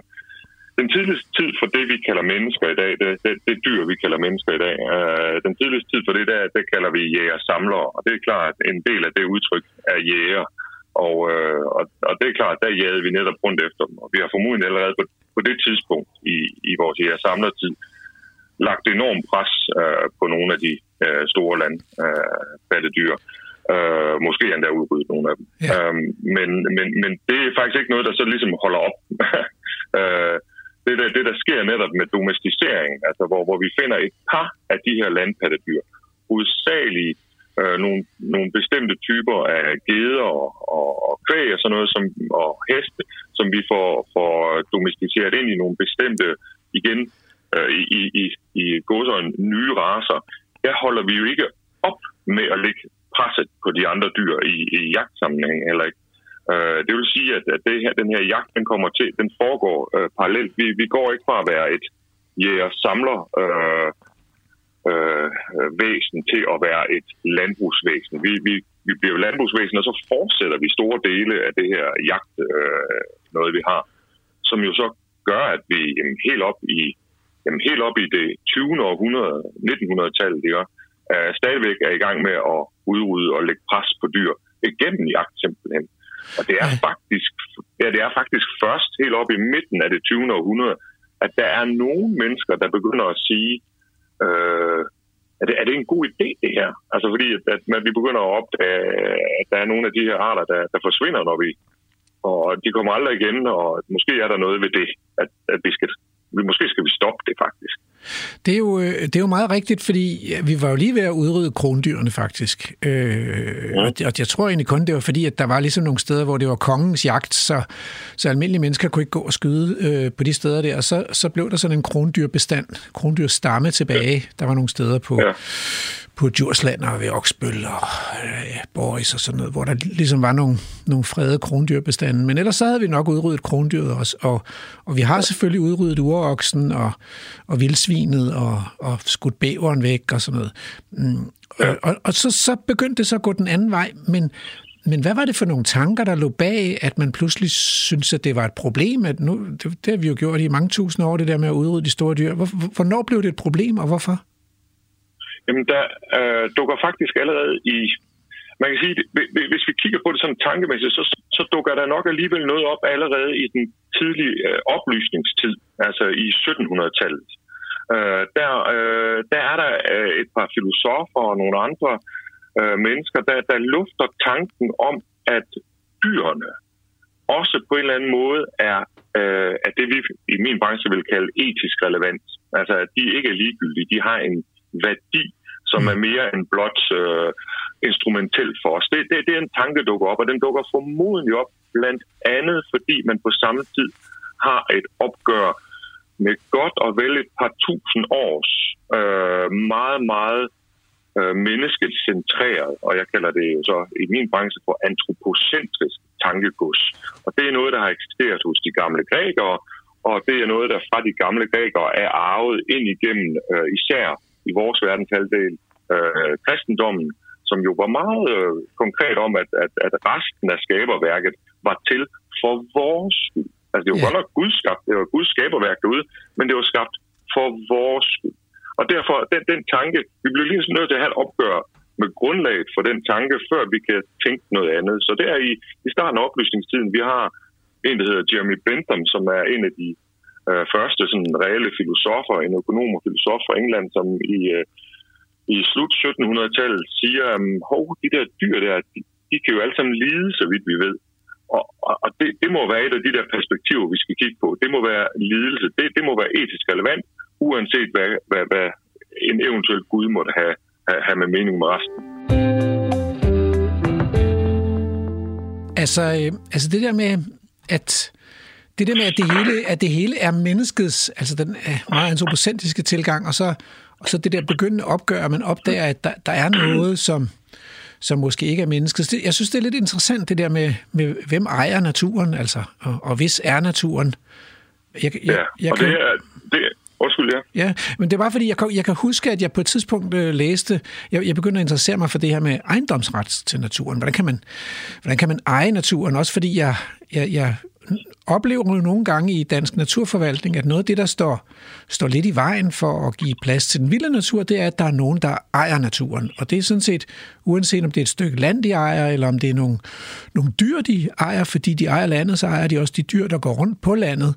den tidligste tid for det, vi kalder mennesker i dag, det, det, det dyr, vi kalder mennesker i dag, øh, den tidligste tid for det, der, det kalder vi jæger-samlere. Og det er klart, at en del af det udtryk er jæger. Og, øh, og, og det er klart, der jagede vi netop rundt efter dem. Og vi har formodentlig allerede på, på det tidspunkt i, i vores jæger-samlertid lagt enorm pres øh, på nogle af de øh, store landpattedyr. Øh, øh, måske endda udryddet nogle af dem. Ja. Øh, men, men, men det er faktisk ikke noget, der så ligesom holder op. øh, det, der, det, der sker netop med domesticeringen, altså hvor, hvor vi finder et par af de her landpattedyr, hovedsageligt øh, nogle, nogle bestemte typer af geder og, og, og kvæg og sådan noget, som, og heste, som vi får, får domesticeret ind i nogle bestemte, igen, øh, i, i, i godsøjne nye raser. Der holder vi jo ikke op med at lægge presset på de andre dyr i, i jagtsammenhæng, eller ikke. Øh, det vil sige, at, at det her, den her jagt, den kommer til, den foregår øh, parallelt. Vi, vi går ikke fra at være et jæger-samler øh, øh, væsen til at være et landbrugsvæsen. Vi, vi, vi bliver landbrugsvæsen, og så fortsætter vi store dele af det her jagt, øh, noget vi har, som jo så gør, at vi jamen, helt op i jamen, helt op i det 20. århundrede, 1900-tallet, det er, stadigvæk er i gang med at udrydde og lægge pres på dyr igennem jagt simpelthen. Og det er faktisk, ja, det er faktisk først helt op i midten af det 20. århundrede, at der er nogle mennesker, der begynder at sige, øh, er, det, er det en god idé det her? Altså fordi, at, at vi begynder at opdage, at der er nogle af de her arter, der, der forsvinder, når vi og de kommer aldrig igen, og måske er der noget ved det, at, at vi skal måske skal vi stoppe det faktisk. Det er, jo, øh, det er jo meget rigtigt, fordi vi var jo lige ved at udrydde krondyrene faktisk. Øh, ja. og, jeg tror egentlig kun, det var fordi, at der var ligesom nogle steder, hvor det var kongens jagt, så, så almindelige mennesker kunne ikke gå og skyde øh, på de steder der. Og så, så blev der sådan en krondyrbestand, krondyrstamme tilbage. Ja. Der var nogle steder på... Ja på Djursland og ved Oksbøl og øh, Boris og sådan noget, hvor der ligesom var nogle, nogle fredede krondyrbestande. Men ellers så havde vi nok udryddet krondyret også, og, og vi har selvfølgelig udryddet uroksen og, og vildsvinet og, og skudt bæveren væk og sådan noget. Mm, og, og, og så, så begyndte det så at gå den anden vej, men, men hvad var det for nogle tanker, der lå bag, at man pludselig synes, at det var et problem? At nu, det, det har vi jo gjort i mange tusind år, det der med at udrydde de store dyr. Hvor, hvornår blev det et problem, og hvorfor? Jamen, der øh, dukker faktisk allerede i... Man kan sige, hvis vi kigger på det sådan tankemæssigt, så, så dukker der nok alligevel noget op allerede i den tidlige øh, oplysningstid, altså i 1700-tallet. Øh, der, øh, der er der øh, et par filosofer og nogle andre øh, mennesker, der, der lufter tanken om, at dyrene også på en eller anden måde er, øh, at det, vi i min branche vil kalde etisk relevant. Altså, at de ikke er ligegyldige. De har en værdi, som er mere end blot øh, instrumentel for os. Det, det, det er en tanke, der dukker op, og den dukker formodentlig op blandt andet, fordi man på samme tid har et opgør med godt og vel et par tusind års øh, meget, meget øh, menneskecentreret, og jeg kalder det jo så i min branche for antropocentrisk tankegods. Og det er noget, der har eksisteret hos de gamle grækere, og det er noget, der fra de gamle grækere er arvet ind igennem øh, især i vores verdenshalvdel øh, kristendommen, som jo var meget øh, konkret om, at, at, at resten af skaberværket var til for vores skyld. Altså det var ja. godt nok Guds skabt, det var Guds skaberværk derude, men det var skabt for vores skyld. Og derfor, den, den tanke, vi bliver lige nødt til at have et opgør med grundlaget for den tanke, før vi kan tænke noget andet. Så det er i, i starten af oplysningstiden, vi har en, der hedder Jeremy Bentham, som er en af de øh, første sådan reelle filosofer, en økonom og filosof fra England, som i, øh, i slut 1700-tallet siger, at de der dyr der, de, de kan jo alle sammen lide, så vidt vi ved. Og, og, og det, det må være et af de der perspektiver, vi skal kigge på. Det må være lidelse. Det, det må være etisk relevant, uanset hvad, hvad, hvad en eventuel Gud måtte have, have, have med mening med resten. Altså, øh, altså det der med, at det der med, at det hele, at det hele er menneskets, altså den øh, meget antropocentriske tilgang, og så, og så det der begyndende opgør, at man opdager, at der, der er noget, som, som måske ikke er mennesket. Jeg synes, det er lidt interessant, det der med, med hvem ejer naturen, altså, og, og hvis er naturen. Jeg, jeg, ja, jeg og kan... det er, det, Undskyld, ja. Ja, men det var fordi, jeg, jeg kan huske, at jeg på et tidspunkt øh, læste, jeg, jeg begyndte at interessere mig for det her med ejendomsret til naturen. Hvordan kan man, hvordan kan man eje naturen? Også fordi jeg, jeg, jeg oplever jo nogle gange i dansk naturforvaltning, at noget af det, der står, står lidt i vejen for at give plads til den vilde natur, det er, at der er nogen, der ejer naturen. Og det er sådan set, uanset om det er et stykke land, de ejer, eller om det er nogle, nogle dyr, de ejer, fordi de ejer landet, så ejer de også de dyr, der går rundt på landet.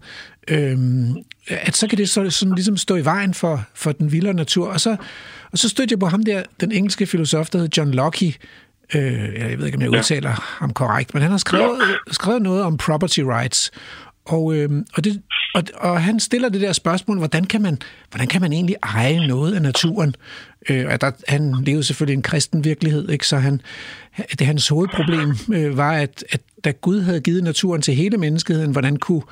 Øhm, at så kan det så, sådan ligesom stå i vejen for, for den vilde natur. Og så, og så stødte jeg på ham der, den engelske filosof, der hedder John Locke, Øh, jeg ved ikke, om jeg udtaler ja. ham korrekt, men han har skrevet, skrevet noget om property rights. Og, øh, og, det, og, og han stiller det der spørgsmål, hvordan kan man, hvordan kan man egentlig eje noget af naturen? Øh, og der, han levede selvfølgelig en kristen virkelighed, ikke? så han, det hans hovedproblem øh, var, at, at da Gud havde givet naturen til hele menneskeheden, hvordan kunne,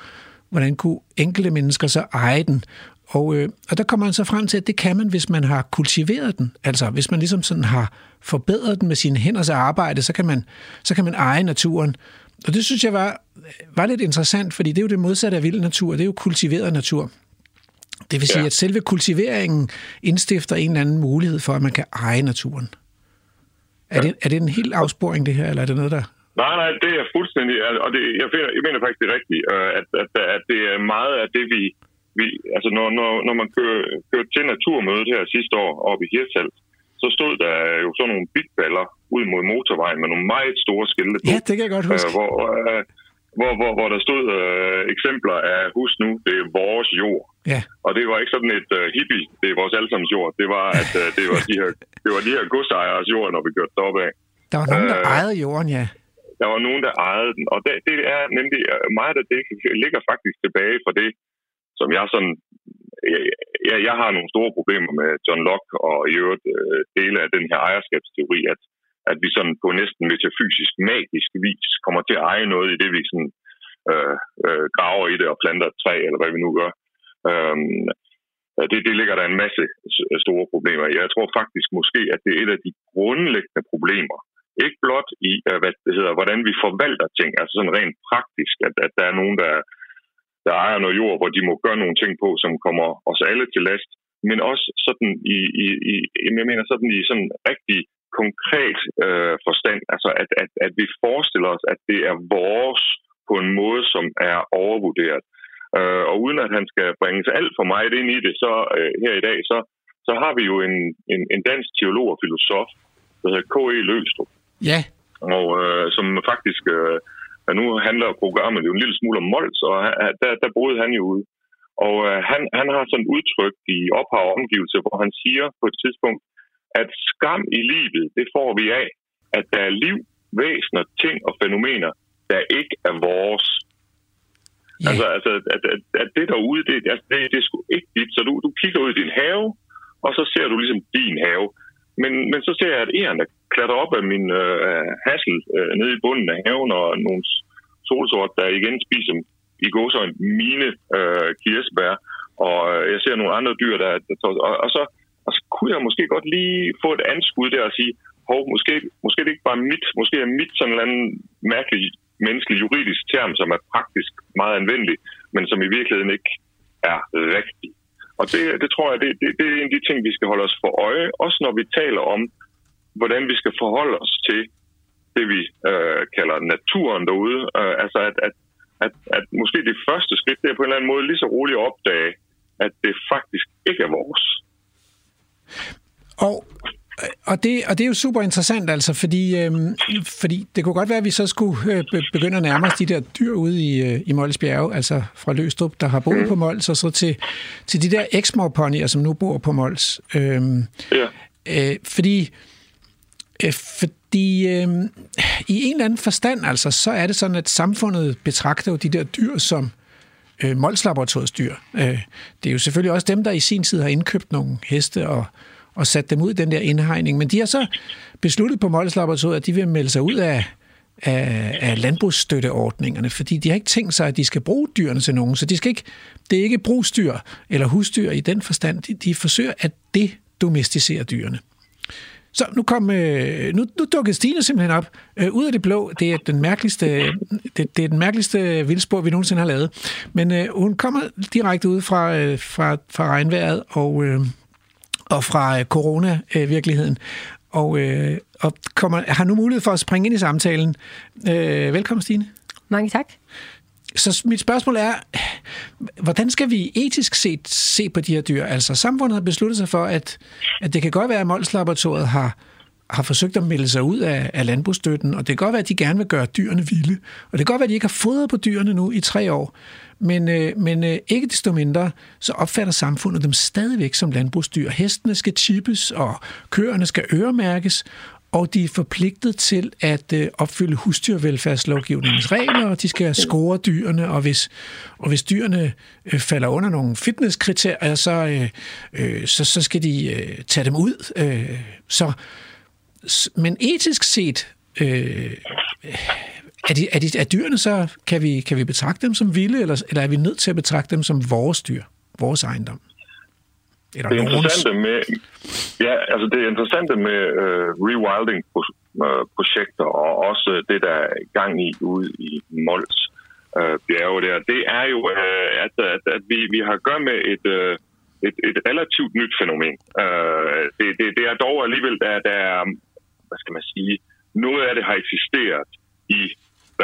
hvordan kunne enkelte mennesker så eje den? Og, øh, og der kommer man så frem til, at det kan man, hvis man har kultiveret den. Altså hvis man ligesom sådan har forbedret den med sine hænders arbejde, så kan man, så kan man eje naturen. Og det synes jeg var, var lidt interessant, fordi det er jo det modsatte af vild natur. Det er jo kultiveret natur. Det vil sige, ja. at selve kultiveringen indstifter en eller anden mulighed for, at man kan eje naturen. Er, ja. det, er det en helt afsporing, det her, eller er det noget, der... Nej, nej, det er fuldstændig, og det, jeg, finder, jeg mener faktisk, det rigtigt, øh, at, at, at det er meget af det, vi, vi, altså når, når, når man kører, kører til naturmødet her sidste år oppe i Hirtshals, så stod der jo sådan nogle bitballer ud mod motorvejen med nogle meget store skilte Ja, det kan jeg godt huske. Øh, hvor, øh, hvor, hvor, hvor der stod øh, eksempler af, husk nu, det er vores jord. Ja. Og det var ikke sådan et uh, hippie, det er vores allesammens jord. Det var, at uh, det, var de her, det var de her godsejeres jord, når vi kørte deroppe af. Der var nogen, der uh, ejede jorden, ja. Der var nogen, der ejede den. Og det, det er nemlig meget af det, ligger faktisk tilbage fra det, som jeg sådan... Jeg, jeg har nogle store problemer med John Locke og i øvrigt øh, dele af den her ejerskabsteori, at, at vi sådan på næsten metafysisk, magisk vis kommer til at eje noget i det, vi sådan, øh, øh, graver i det og planter et træ, eller hvad vi nu gør. Øh, det, det ligger der en masse øh, store problemer i. Jeg tror faktisk måske, at det er et af de grundlæggende problemer, ikke blot i, øh, hvad det hedder, hvordan vi forvalter ting, altså sådan rent praktisk, at, at der er nogen, der der ejer noget jord, hvor de må gøre nogle ting på, som kommer os alle til last, men også sådan i, i, i jeg mener sådan i sådan rigtig konkret øh, forstand, altså at, at, at vi forestiller os, at det er vores på en måde, som er overvurderet. Øh, og uden at han skal bringes alt for meget ind i det, så øh, her i dag, så, så har vi jo en, en, en dansk teolog og filosof, der hedder K.E. Løstrup. Ja. Og øh, som faktisk øh, men nu handler programmet jo en lille smule om Mols, og der, der boede han jo ude. Og øh, han, han har sådan udtryk i ophav og omgivelse, hvor han siger på et tidspunkt, at skam i livet, det får vi af, at der er liv, væsener, ting og fænomener, der ikke er vores. Yeah. Altså, altså at, at, at det derude, det, altså, det, det er sgu ikke dit. Så du, du kigger ud i din have, og så ser du ligesom din have. Men, men så ser jeg, at eren klatrer op af min øh, hassel øh, nede i bunden af haven, og nogle solsort, der igen spiser i går så mine øh, kirsebær, og øh, jeg ser nogle andre dyr, der, der og, og, så, og så kunne jeg måske godt lige få et anskud der og sige, hov, måske, måske det ikke bare mit, måske er mit sådan en eller anden mærkelig menneskelig juridisk term, som er praktisk meget anvendelig, men som i virkeligheden ikke er rigtig. Og det, det tror jeg, det, det, det er en af de ting, vi skal holde os for øje, også når vi taler om, hvordan vi skal forholde os til det, vi øh, kalder naturen derude. Øh, altså, at, at, at, at måske det første skridt, det er på en eller anden måde lige så roligt at opdage, at det faktisk ikke er vores. Og og det, og det er jo super interessant, altså, fordi, øhm, fordi det kunne godt være, at vi så skulle øh, begynde at nærme os de der dyr ude i, øh, i Mols Bjerge, altså fra Løstrup, der har boet mm. på Mols, og så til, til de der eksmorponyer, som nu bor på Mols. Øhm, ja. øh, fordi, øh, fordi øh, i en eller anden forstand, altså, så er det sådan, at samfundet betragter jo de der dyr som øh, Molslaboratoriets dyr. Øh, det er jo selvfølgelig også dem, der i sin tid har indkøbt nogle heste og, og sat dem ud i den der indhegning. Men de har så besluttet på Molslaboratoriet, at de vil melde sig ud af, af, af landbrugsstøtteordningerne, fordi de har ikke tænkt sig, at de skal bruge dyrene til nogen. Så de skal ikke, det er ikke brugsdyr eller husdyr i den forstand. De, de forsøger at dedomesticere dyrene. Så nu, kom, øh, nu, nu dukkede Stine simpelthen op øh, ud af det blå. Det er den mærkeligste, det, det er den mærkeligste vildspor, vi nogensinde har lavet. Men øh, hun kommer direkte ud fra, øh, fra, fra regnvejret og, øh, og fra øh, corona-virkeligheden. Og, øh, og kommer, har nu mulighed for at springe ind i samtalen. Øh, velkommen, Stine. Mange tak. Så mit spørgsmål er, hvordan skal vi etisk set se på de her dyr? Altså, samfundet har besluttet sig for, at, at det kan godt være, at Mols Laboratoriet har, har forsøgt at melde sig ud af, af landbrugsstøtten, og det kan godt være, at de gerne vil gøre dyrene vilde. Og det kan godt være, at de ikke har fodret på dyrene nu i tre år. Men, øh, men øh, ikke desto mindre, så opfatter samfundet dem stadigvæk som landbrugsdyr. Hestene skal chippes, og køerne skal øremærkes, og de er forpligtet til at øh, opfylde husdyrvelfærdslovgivningens regler, og de skal score dyrene, og hvis, og hvis dyrene øh, falder under nogle fitnesskriterier, så, øh, øh, så, så skal de øh, tage dem ud. Øh, så, men etisk set, øh, er, de, er, de, er dyrene så, kan vi, kan vi betragte dem som vilde, eller, eller er vi nødt til at betragte dem som vores dyr, vores ejendom? Eller det interessante med, ja, altså det interessante med uh, rewilding-projekter og også det, der er gang i ude i Mols uh, bjerge der, det er jo, uh, at, at, at vi, vi har gør med et, uh, et, et relativt nyt fænomen. Uh, det, det, det er dog alligevel, der, der er, hvad skal man sige, noget af det har eksisteret i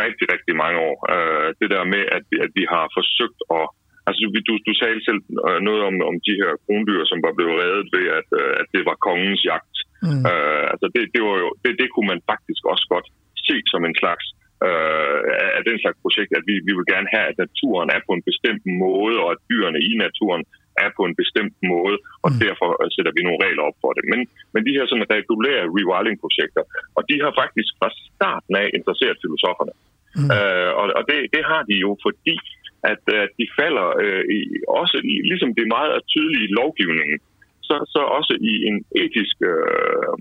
rigtig, rigtig mange år. Uh, det der med, at, at vi har forsøgt at Altså, du, du sagde selv øh, noget om, om de her krondyr, som var blevet reddet ved, at, øh, at det var kongens jagt. Mm. Uh, altså, det, det, var jo, det, det kunne man faktisk også godt se som en slags uh, af den slags projekt, at vi, vi vil gerne have, at naturen er på en bestemt måde, og at dyrene i naturen er på en bestemt måde, og mm. derfor sætter vi nogle regler op for det. Men, men de her sådan regulære rewilding-projekter, og de har faktisk fra starten af interesseret filosoferne. Mm. Uh, og og det, det har de jo, fordi at, at de falder øh, i, også i, ligesom det er meget tydeligt i lovgivningen, så, så også i en etisk, øh,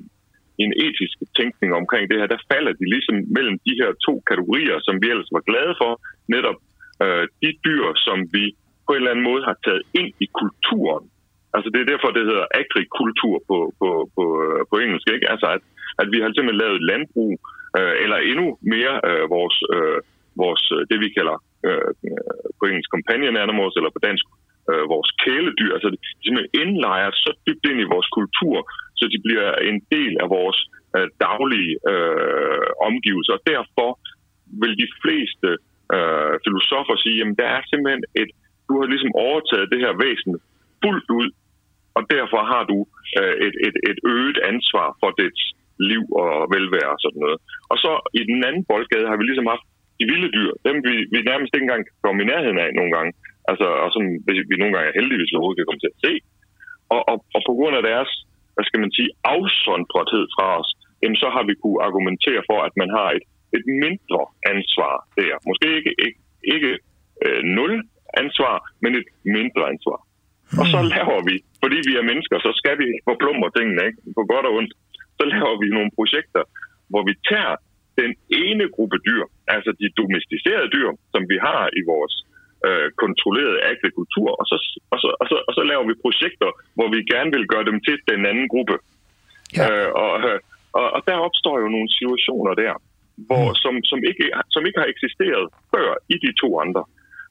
en etisk tænkning omkring det her, der falder de ligesom mellem de her to kategorier, som vi ellers var glade for, netop øh, de dyr, som vi på en eller anden måde har taget ind i kulturen. Altså det er derfor, det hedder agrikultur på, på, på, øh, på engelsk, ikke? Altså at, at vi har simpelthen lavet landbrug, øh, eller endnu mere øh, vores, øh, vores, øh, det vi kalder øh, på engelsk companion animals, eller på dansk øh, vores kæledyr. Altså de simpelthen indlejer så dybt ind i vores kultur, så de bliver en del af vores øh, daglige øh, omgivelser. Og derfor vil de fleste øh, filosofer sige, at der er simpelthen et, du har ligesom overtaget det her væsen fuldt ud, og derfor har du øh, et, et, et øget ansvar for dets liv og velvære og sådan noget. Og så i den anden boldgade har vi ligesom haft de vilde dyr, dem vi, vi nærmest ikke engang kan komme i nærheden af nogle gange. Altså, og som vi nogle gange er heldige, hvis vi overhovedet kan komme til at se. Og, og, og på grund af deres, hvad skal man sige, afsondrethed fra os, jamen så har vi kunne argumentere for, at man har et, et mindre ansvar der. Måske ikke, ikke, ikke øh, nul ansvar, men et mindre ansvar. Og så hmm. laver vi, fordi vi er mennesker, så skal vi forplumre tingene, ikke? på godt og ondt. Så laver vi nogle projekter, hvor vi tager den ene gruppe dyr, altså de domesticerede dyr, som vi har i vores øh, kontrollerede agrikultur, og så, og, så, og, så, og så laver vi projekter, hvor vi gerne vil gøre dem til den anden gruppe. Ja. Øh, og, og, og der opstår jo nogle situationer der, hvor, mm. som, som, ikke, som ikke har eksisteret før i de to andre,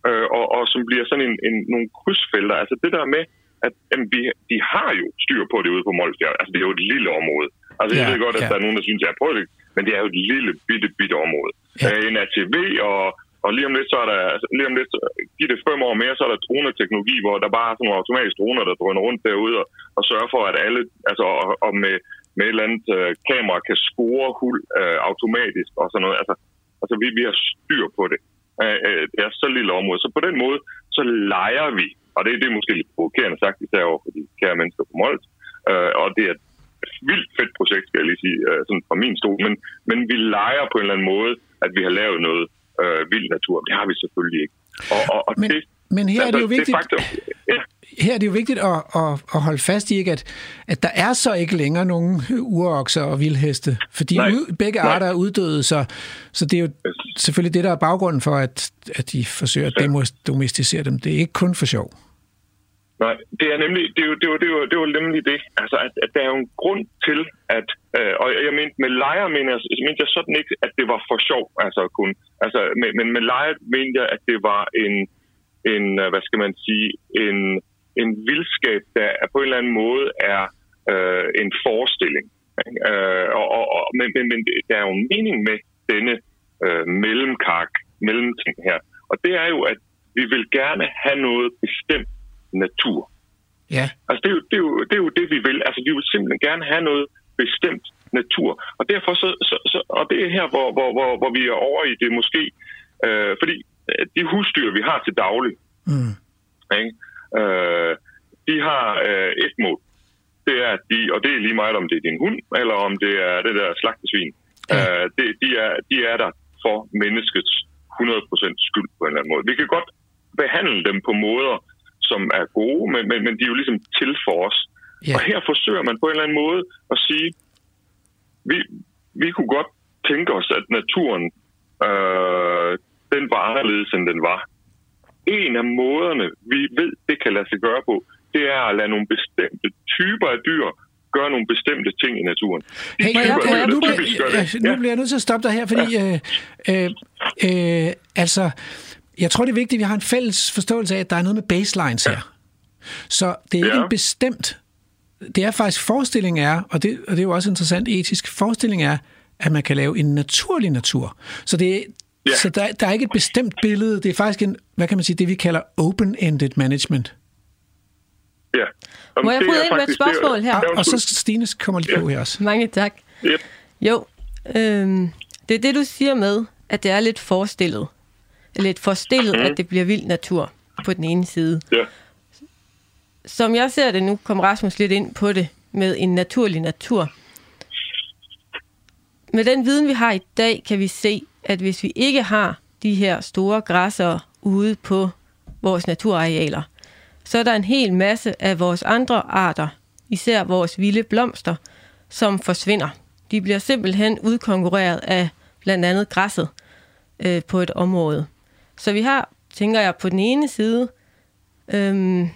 øh, og, og som bliver sådan en, en, nogle krydsfelter. Altså det der med, at jamen, vi, de har jo styr på det ude på Molsbjerg. Altså det er jo et lille område. Altså ja, jeg ved godt, at ja. der er nogen, der synes, jeg prøver det men det er jo et lille bitte, bitte område. Ja. Øh, en ATV, og, og lige om lidt, så er der, altså, lige om lidt, giver det fem år mere, så er der droneteknologi, hvor der bare er sådan nogle automatiske droner, der drøner rundt derude og, og sørger for, at alle, altså og, og med, med et eller andet øh, kamera kan score hul øh, automatisk og sådan noget. Altså, altså vi, vi har styr på det. Øh, det er så lille område. Så på den måde, så leger vi, og det, det er måske lidt provokerende sagt, især over for de kære mennesker på Mols, øh, og det er vildt fedt projekt, skal jeg lige sige, øh, sådan fra min stol, men, men vi leger på en eller anden måde, at vi har lavet noget øh, vild natur. Det har vi selvfølgelig ikke. Og, og, og men, det, men her er det jo vigtigt, det faktum, ja, her er det jo vigtigt at, at, at holde fast i, ikke, at, at der er så ikke længere nogen urokser og vildheste, fordi Nej. ud, begge Nej. arter er uddøde, så, så det er jo selvfølgelig det, der er baggrunden for, at, at de forsøger at demos- domesticere dem. Det er ikke kun for sjov. Nej, det er nemlig, det er jo, det er jo, det er jo, det er jo nemlig det. Altså, at, at der er jo en grund til, at, øh, og jeg mente med lejer, mener jeg, mente jeg sådan ikke, at det var for sjov, altså kun, altså, men, men med lejer mente jeg, at det var en, en, øh, hvad skal man sige, en, en vildskab, der på en eller anden måde er øh, en forestilling. ikke? Øh, og, og, og, men, men, men der er jo en mening med denne øh, mellemkark, mellemting her. Og det er jo, at vi vil gerne have noget bestemt natur. Ja, Altså, det er, jo, det, er jo, det er jo det, vi vil. Altså, vi vil simpelthen gerne have noget bestemt natur. Og derfor så, så, så og det er her, hvor, hvor, hvor, hvor vi er over i det måske, øh, fordi øh, de husdyr, vi har til daglig, mm. ikke? Øh, de har øh, et mål. Det er, at de, og det er lige meget, om det er din hund, eller om det er det der slagtesvin. Ja. Øh, det, de, er, de er der for menneskets 100% skyld på en eller anden måde. Vi kan godt behandle dem på måder, som er gode, men, men, men de er jo ligesom til for os. Ja. Og her forsøger man på en eller anden måde at sige, vi, vi kunne godt tænke os, at naturen øh, den var anderledes, end den var. En af måderne, vi ved, det kan lade sig gøre på, det er at lade nogle bestemte typer af dyr gøre nogle bestemte ting i naturen. De Hey, typer jeg, jeg, nu, bliver, jeg, nu bliver jeg nødt til at stoppe dig her, fordi øh, øh, øh, altså, jeg tror, det er vigtigt, at vi har en fælles forståelse af, at der er noget med baselines her. Så det er ikke Ja. en bestemt... Det er faktisk forestilling er, og det, og det er jo også interessant etisk, forestilling er, at man kan lave en naturlig natur. Så, det, Ja. så der, der er ikke et bestemt billede, det er faktisk en, hvad kan man sige, det vi kalder open-ended management. Ja. Om Må jeg bryde ind med et faktisk- det er- spørgsmål her? Ja, Og så. Stines kommer lige på her også. Mange tak. Yep. Jo, øhm, det er det, du siger med, at det er lidt forestillet. Lidt forestillet, mm. at det bliver vild natur på den ene side. Ja. Som jeg ser det nu, kom Rasmus lidt ind på det med en naturlig natur. Med den viden, vi har i dag, kan vi se, at hvis vi ikke har de her store græsser ude på vores naturarealer, så er der en hel masse af vores andre arter, især vores vilde blomster, som forsvinder. De bliver simpelthen udkonkurreret af blandt andet græsset øh, på et område. Så vi har, tænker jeg, på den ene side øhm,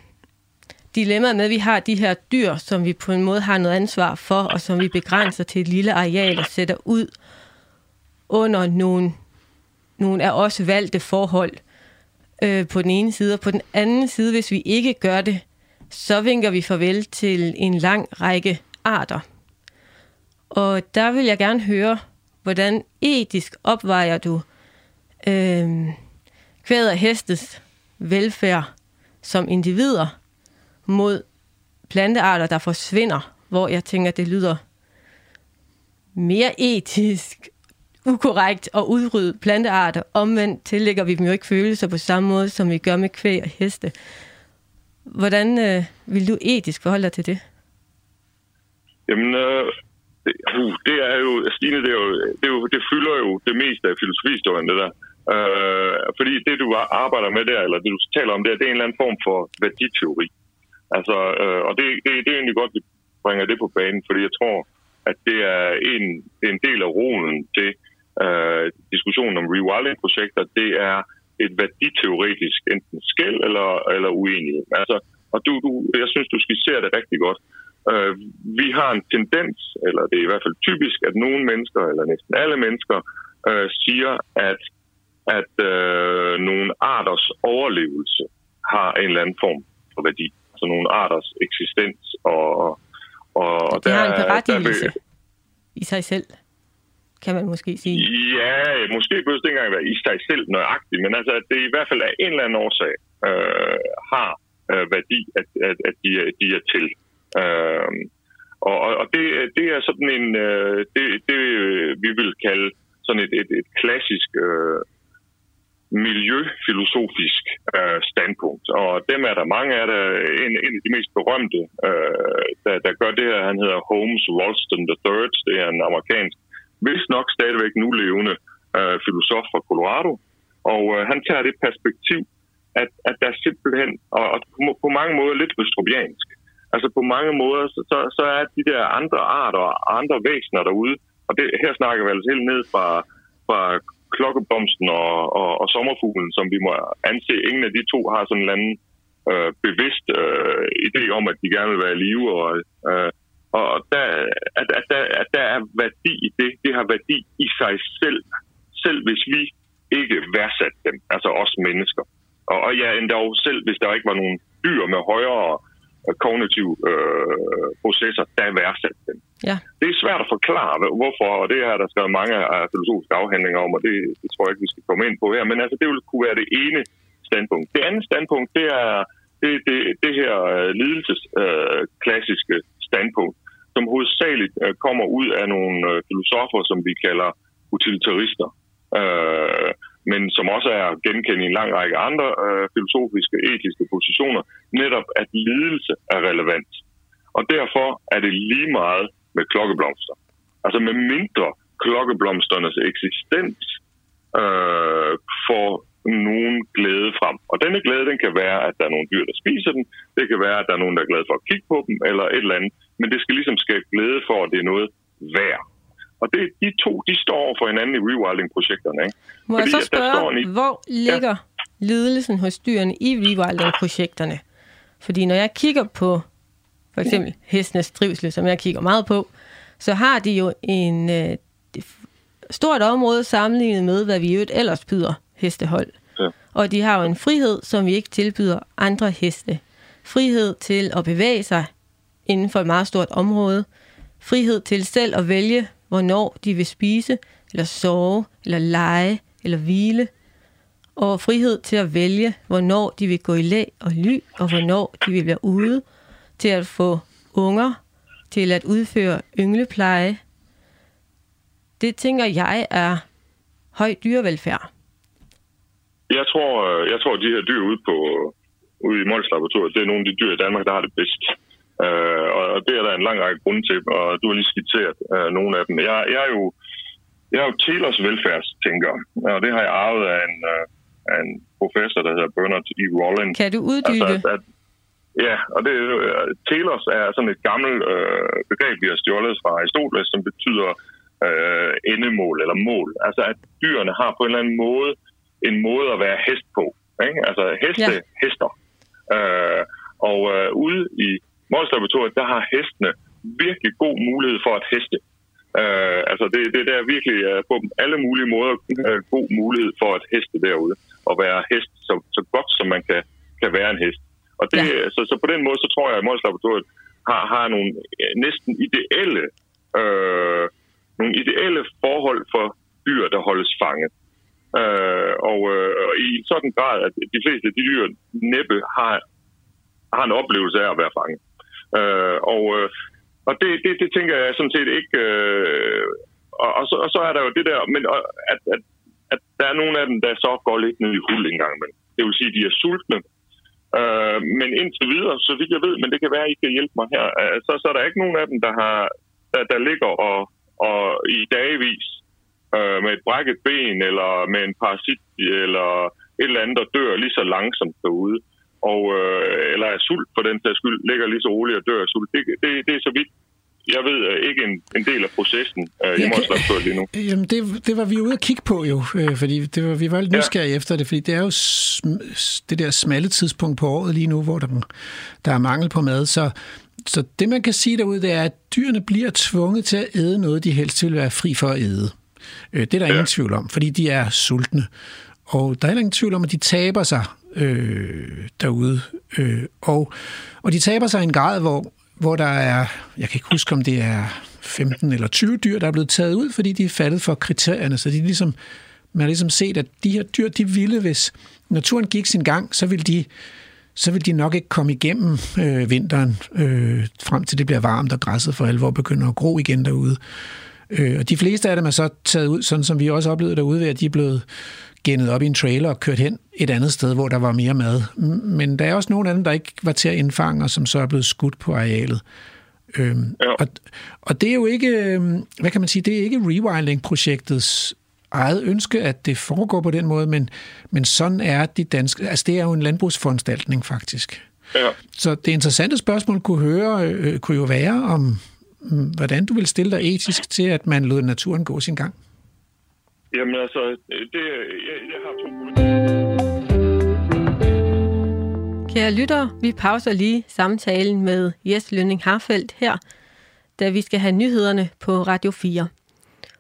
dilemmaet med, at vi har de her dyr, som vi på en måde har noget ansvar for, og som vi begrænser til et lille areal og sætter ud under nogle, nogle af os valgte forhold øh, på den ene side. Og på den anden side, hvis vi ikke gør det, så vinker vi farvel til en lang række arter. Og der vil jeg gerne høre, hvordan etisk opvejer du øh, kvæd og hestes velfærd som individer mod plantearter, der forsvinder, hvor jeg tænker, det lyder mere etisk ukorrekt at udrydde plantearter. Omvendt tillægger vi dem jo ikke følelser på samme måde, som vi gør med kvæg og heste. Hvordan øh, vil du etisk forholde dig til det? Jamen, øh, det, uh, det er jo, altså, Stine, det, er jo, det, er jo, det fylder jo det meste af filosofihistorien, det der. Øh, fordi det, du arbejder med der, eller det, du taler om der, det er en eller anden form for værditeori. Altså, øh, og det, det, det er egentlig godt, at vi bringer det på banen, fordi jeg tror, at det er en, en del af rolen til øh, diskussionen om rewilding-projekter. Det er et værditeoretisk enten skæld eller, eller uenighed. Altså, og du, du, jeg synes, du skitserer det rigtig godt. Øh, vi har en tendens, eller det er i hvert fald typisk, at nogle mennesker, eller næsten alle mennesker, øh, siger, at, at øh, nogle arters overlevelse har en eller anden form for værdi. Altså nogle arters eksistens. Og, og, og Det har en der- berettigelse der vil- i sig selv, kan man måske sige. Ja, måske behøver det ikke engang være i sig selv nøjagtigt, men altså, at det i hvert fald af en eller anden årsag øh, har øh, værdi, at, at, at de, er- de er til. Øh, og og- det, det er sådan en, øh, det, det øh, vi vil kalde sådan et, et, et klassisk øh, miljøfilosofisk øh, standpunkt. Og dem er der mange af der. En, en af de mest berømte, øh, der, der gør det her. Han hedder Holmes Ralston III. Det er en amerikansk, vist nok stadigvæk nu levende øh, filosof fra Colorado. Og øh, han tager det perspektiv, at, at der simpelthen, og, og på, på mange måder lidt østrobiansk, altså på mange måder, så, så, så er de der andre arter og andre væsener derude, og det, her snakker vi altså helt ned fra, fra klokkeblomsten og, og, og sommerfuglen, som vi må anse. Ingen af de to har sådan en eller anden øh, bevidst øh, idé om, at de gerne vil være i live. Og, øh, og der, at, at, der, at der er værdi i det. Har værdi i sig selv. Selv hvis vi ikke værdsatte dem, altså os mennesker. Og, og ja, endda selv hvis der ikke var nogen dyr med højere øh, kognitive øh, processer, der værdsatte dem. Ja. Det er svært at forklare, hvorfor, og det er der skrevet mange af filosofiske afhandlinger om, og det, det tror jeg ikke, vi skal komme ind på her. Men altså, det vil kunne være det ene standpunkt. Det andet standpunkt, det er det, det, det her uh, lidelses uh, klassiske standpunkt, som hovedsageligt øh, kommer ud af nogle øh, filosofer, som vi kalder utilitarister. øh, men som også er genkendt i en lang række andre øh, filosofiske, etiske positioner, netop at lidelse er relevant. Og derfor er det lige meget med klokkeblomster. Altså med mindre klokkeblomsternes eksistens øh, får nogen glæde frem. Og denne glæde, den kan være, at der er nogle dyr, der spiser den. Det kan være, at der er nogen, der er glade for at kigge på dem, eller et eller andet. Men det skal ligesom skabe glæde for, at det er noget værd. Og det, de to, de står over for hinanden i rewilding-projekterne. Ikke? Må Fordi, jeg så spørge, en... hvor ligger ja. lidelsen hos dyrene i rewilding-projekterne? Fordi når jeg kigger på for eksempel hestenes trivsel, som jeg kigger meget på, så har de jo en øh, stort område sammenlignet med, hvad vi jo ellers byder hestehold. Ja. Og de har jo en frihed, som vi ikke tilbyder andre heste. Frihed til at bevæge sig inden for et meget stort område. Frihed til selv at vælge, hvornår de vil spise, eller sove, eller lege, eller hvile. Og frihed til at vælge, hvornår de vil gå i læ og ly, og hvornår de vil være ude til at få unger, til at udføre ynglepleje. Det tænker jeg er høj dyrevelfærd. Jeg tror, øh, jeg tror, at de her dyr ude, på, øh, ude i Mols det er nogle af de dyr i Danmark, der har det bedst. Uh, og det er der en lang række grunde til, og du har lige skitseret uh, nogle af dem. Jeg, jeg er jo jeg er jo Telers velfærdstænker, og det har jeg arvet af en, uh, af en professor, der hedder Bernard E. Rollins. Kan du uddybe? Altså, at, ja, og det, uh, Telos er sådan et gammelt uh, begreb, vi har stjålet fra Aristoteles, som betyder uh, endemål eller mål. Altså at dyrene har på en eller anden måde en måde at være hest på. Ikke? Altså heste, ja. hester. Øh, og øh, ude i Mols Laboratoriet, der har hestene virkelig god mulighed for at heste. Øh, altså det, det der er virkelig uh, på alle mulige måder uh, god mulighed for at heste derude. Og være hest så, så godt, som man kan, kan være en hest. Og det, ja. så, så på den måde, så tror jeg, at Mols Laboratoriet har, har nogle næsten ideelle, øh, nogle ideelle forhold for dyr, der holdes fanget. Øh, og, øh, og i sådan grad, at de fleste af de dyr næppe har, har en oplevelse af at være fanget. Øh, og øh, og det, det, det tænker jeg sådan set ikke... Øh, og, og, så, og så er der jo det der, men at, at, at der er nogle af dem, der så går lidt ned i hul en gang imellem. Det vil sige, at de er sultne. Øh, men indtil videre, så vidt jeg ved, men det kan være, at I kan hjælpe mig her, øh, så, så er der ikke nogen af dem, der, har, der, der ligger og, og i dagevis øh, med et brækket ben, eller med en parasit, eller et eller andet, der dør lige så langsomt derude. Og, øh, eller er sult for den sags skyld, ligger lige så roligt og dør af sult. Det, det, det er så vidt jeg ved øh, ikke en, en del af processen øh, i Morslandsfjord lige nu. Jamen, det, det var vi ude at kigge på jo, øh, fordi det var, vi var lidt nysgerrige ja. efter det, fordi det er jo det der smalle tidspunkt på året lige nu, hvor der, der er mangel på mad, så så det, man kan sige derude, det er, at dyrene bliver tvunget til at æde noget, de helst vil være fri for at æde. Øh, det er der ja. ingen tvivl om, fordi de er sultne. Og der er ingen tvivl om, at de taber sig øh, derude. Øh, og, og de taber sig i en grad, hvor, hvor der er, jeg kan ikke huske, om det er 15 eller 20 dyr, der er blevet taget ud, fordi de er faldet for kriterierne. Så de ligesom, man har ligesom set, at de her dyr, de ville, hvis naturen gik sin gang, så ville de så ville de nok ikke komme igennem øh, vinteren, øh, frem til det bliver varmt og græsset for alvor begynder at gro igen derude. Øh, og de fleste af dem er så taget ud, sådan som vi også oplevede derude, ved at de er blevet gennet op i en trailer og kørt hen et andet sted, hvor der var mere mad. Men der er også nogle af dem, der ikke var til at indfange, og som så er blevet skudt på arealet. Øhm, ja. og, og det er jo ikke, øhm, hvad kan man sige, det er ikke Rewilding-projektets eget ønske, at det foregår på den måde, men, men sådan er de danske, altså det er jo en landbrugsforanstaltning faktisk. Ja. Så det interessante spørgsmål kunne, høre, øh, kunne jo være om, mm, hvordan du vil stille dig etisk til, at man lod naturen gå sin gang. Jamen altså, det, jeg, jeg har to Kære lyttere, vi pauser lige samtalen med Jes Lønning Harfeldt her, da vi skal have nyhederne på Radio 4.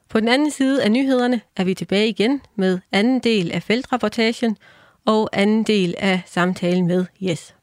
På den anden side af nyhederne er vi tilbage igen med anden del af feltrapportagen og anden del af samtalen med Jes.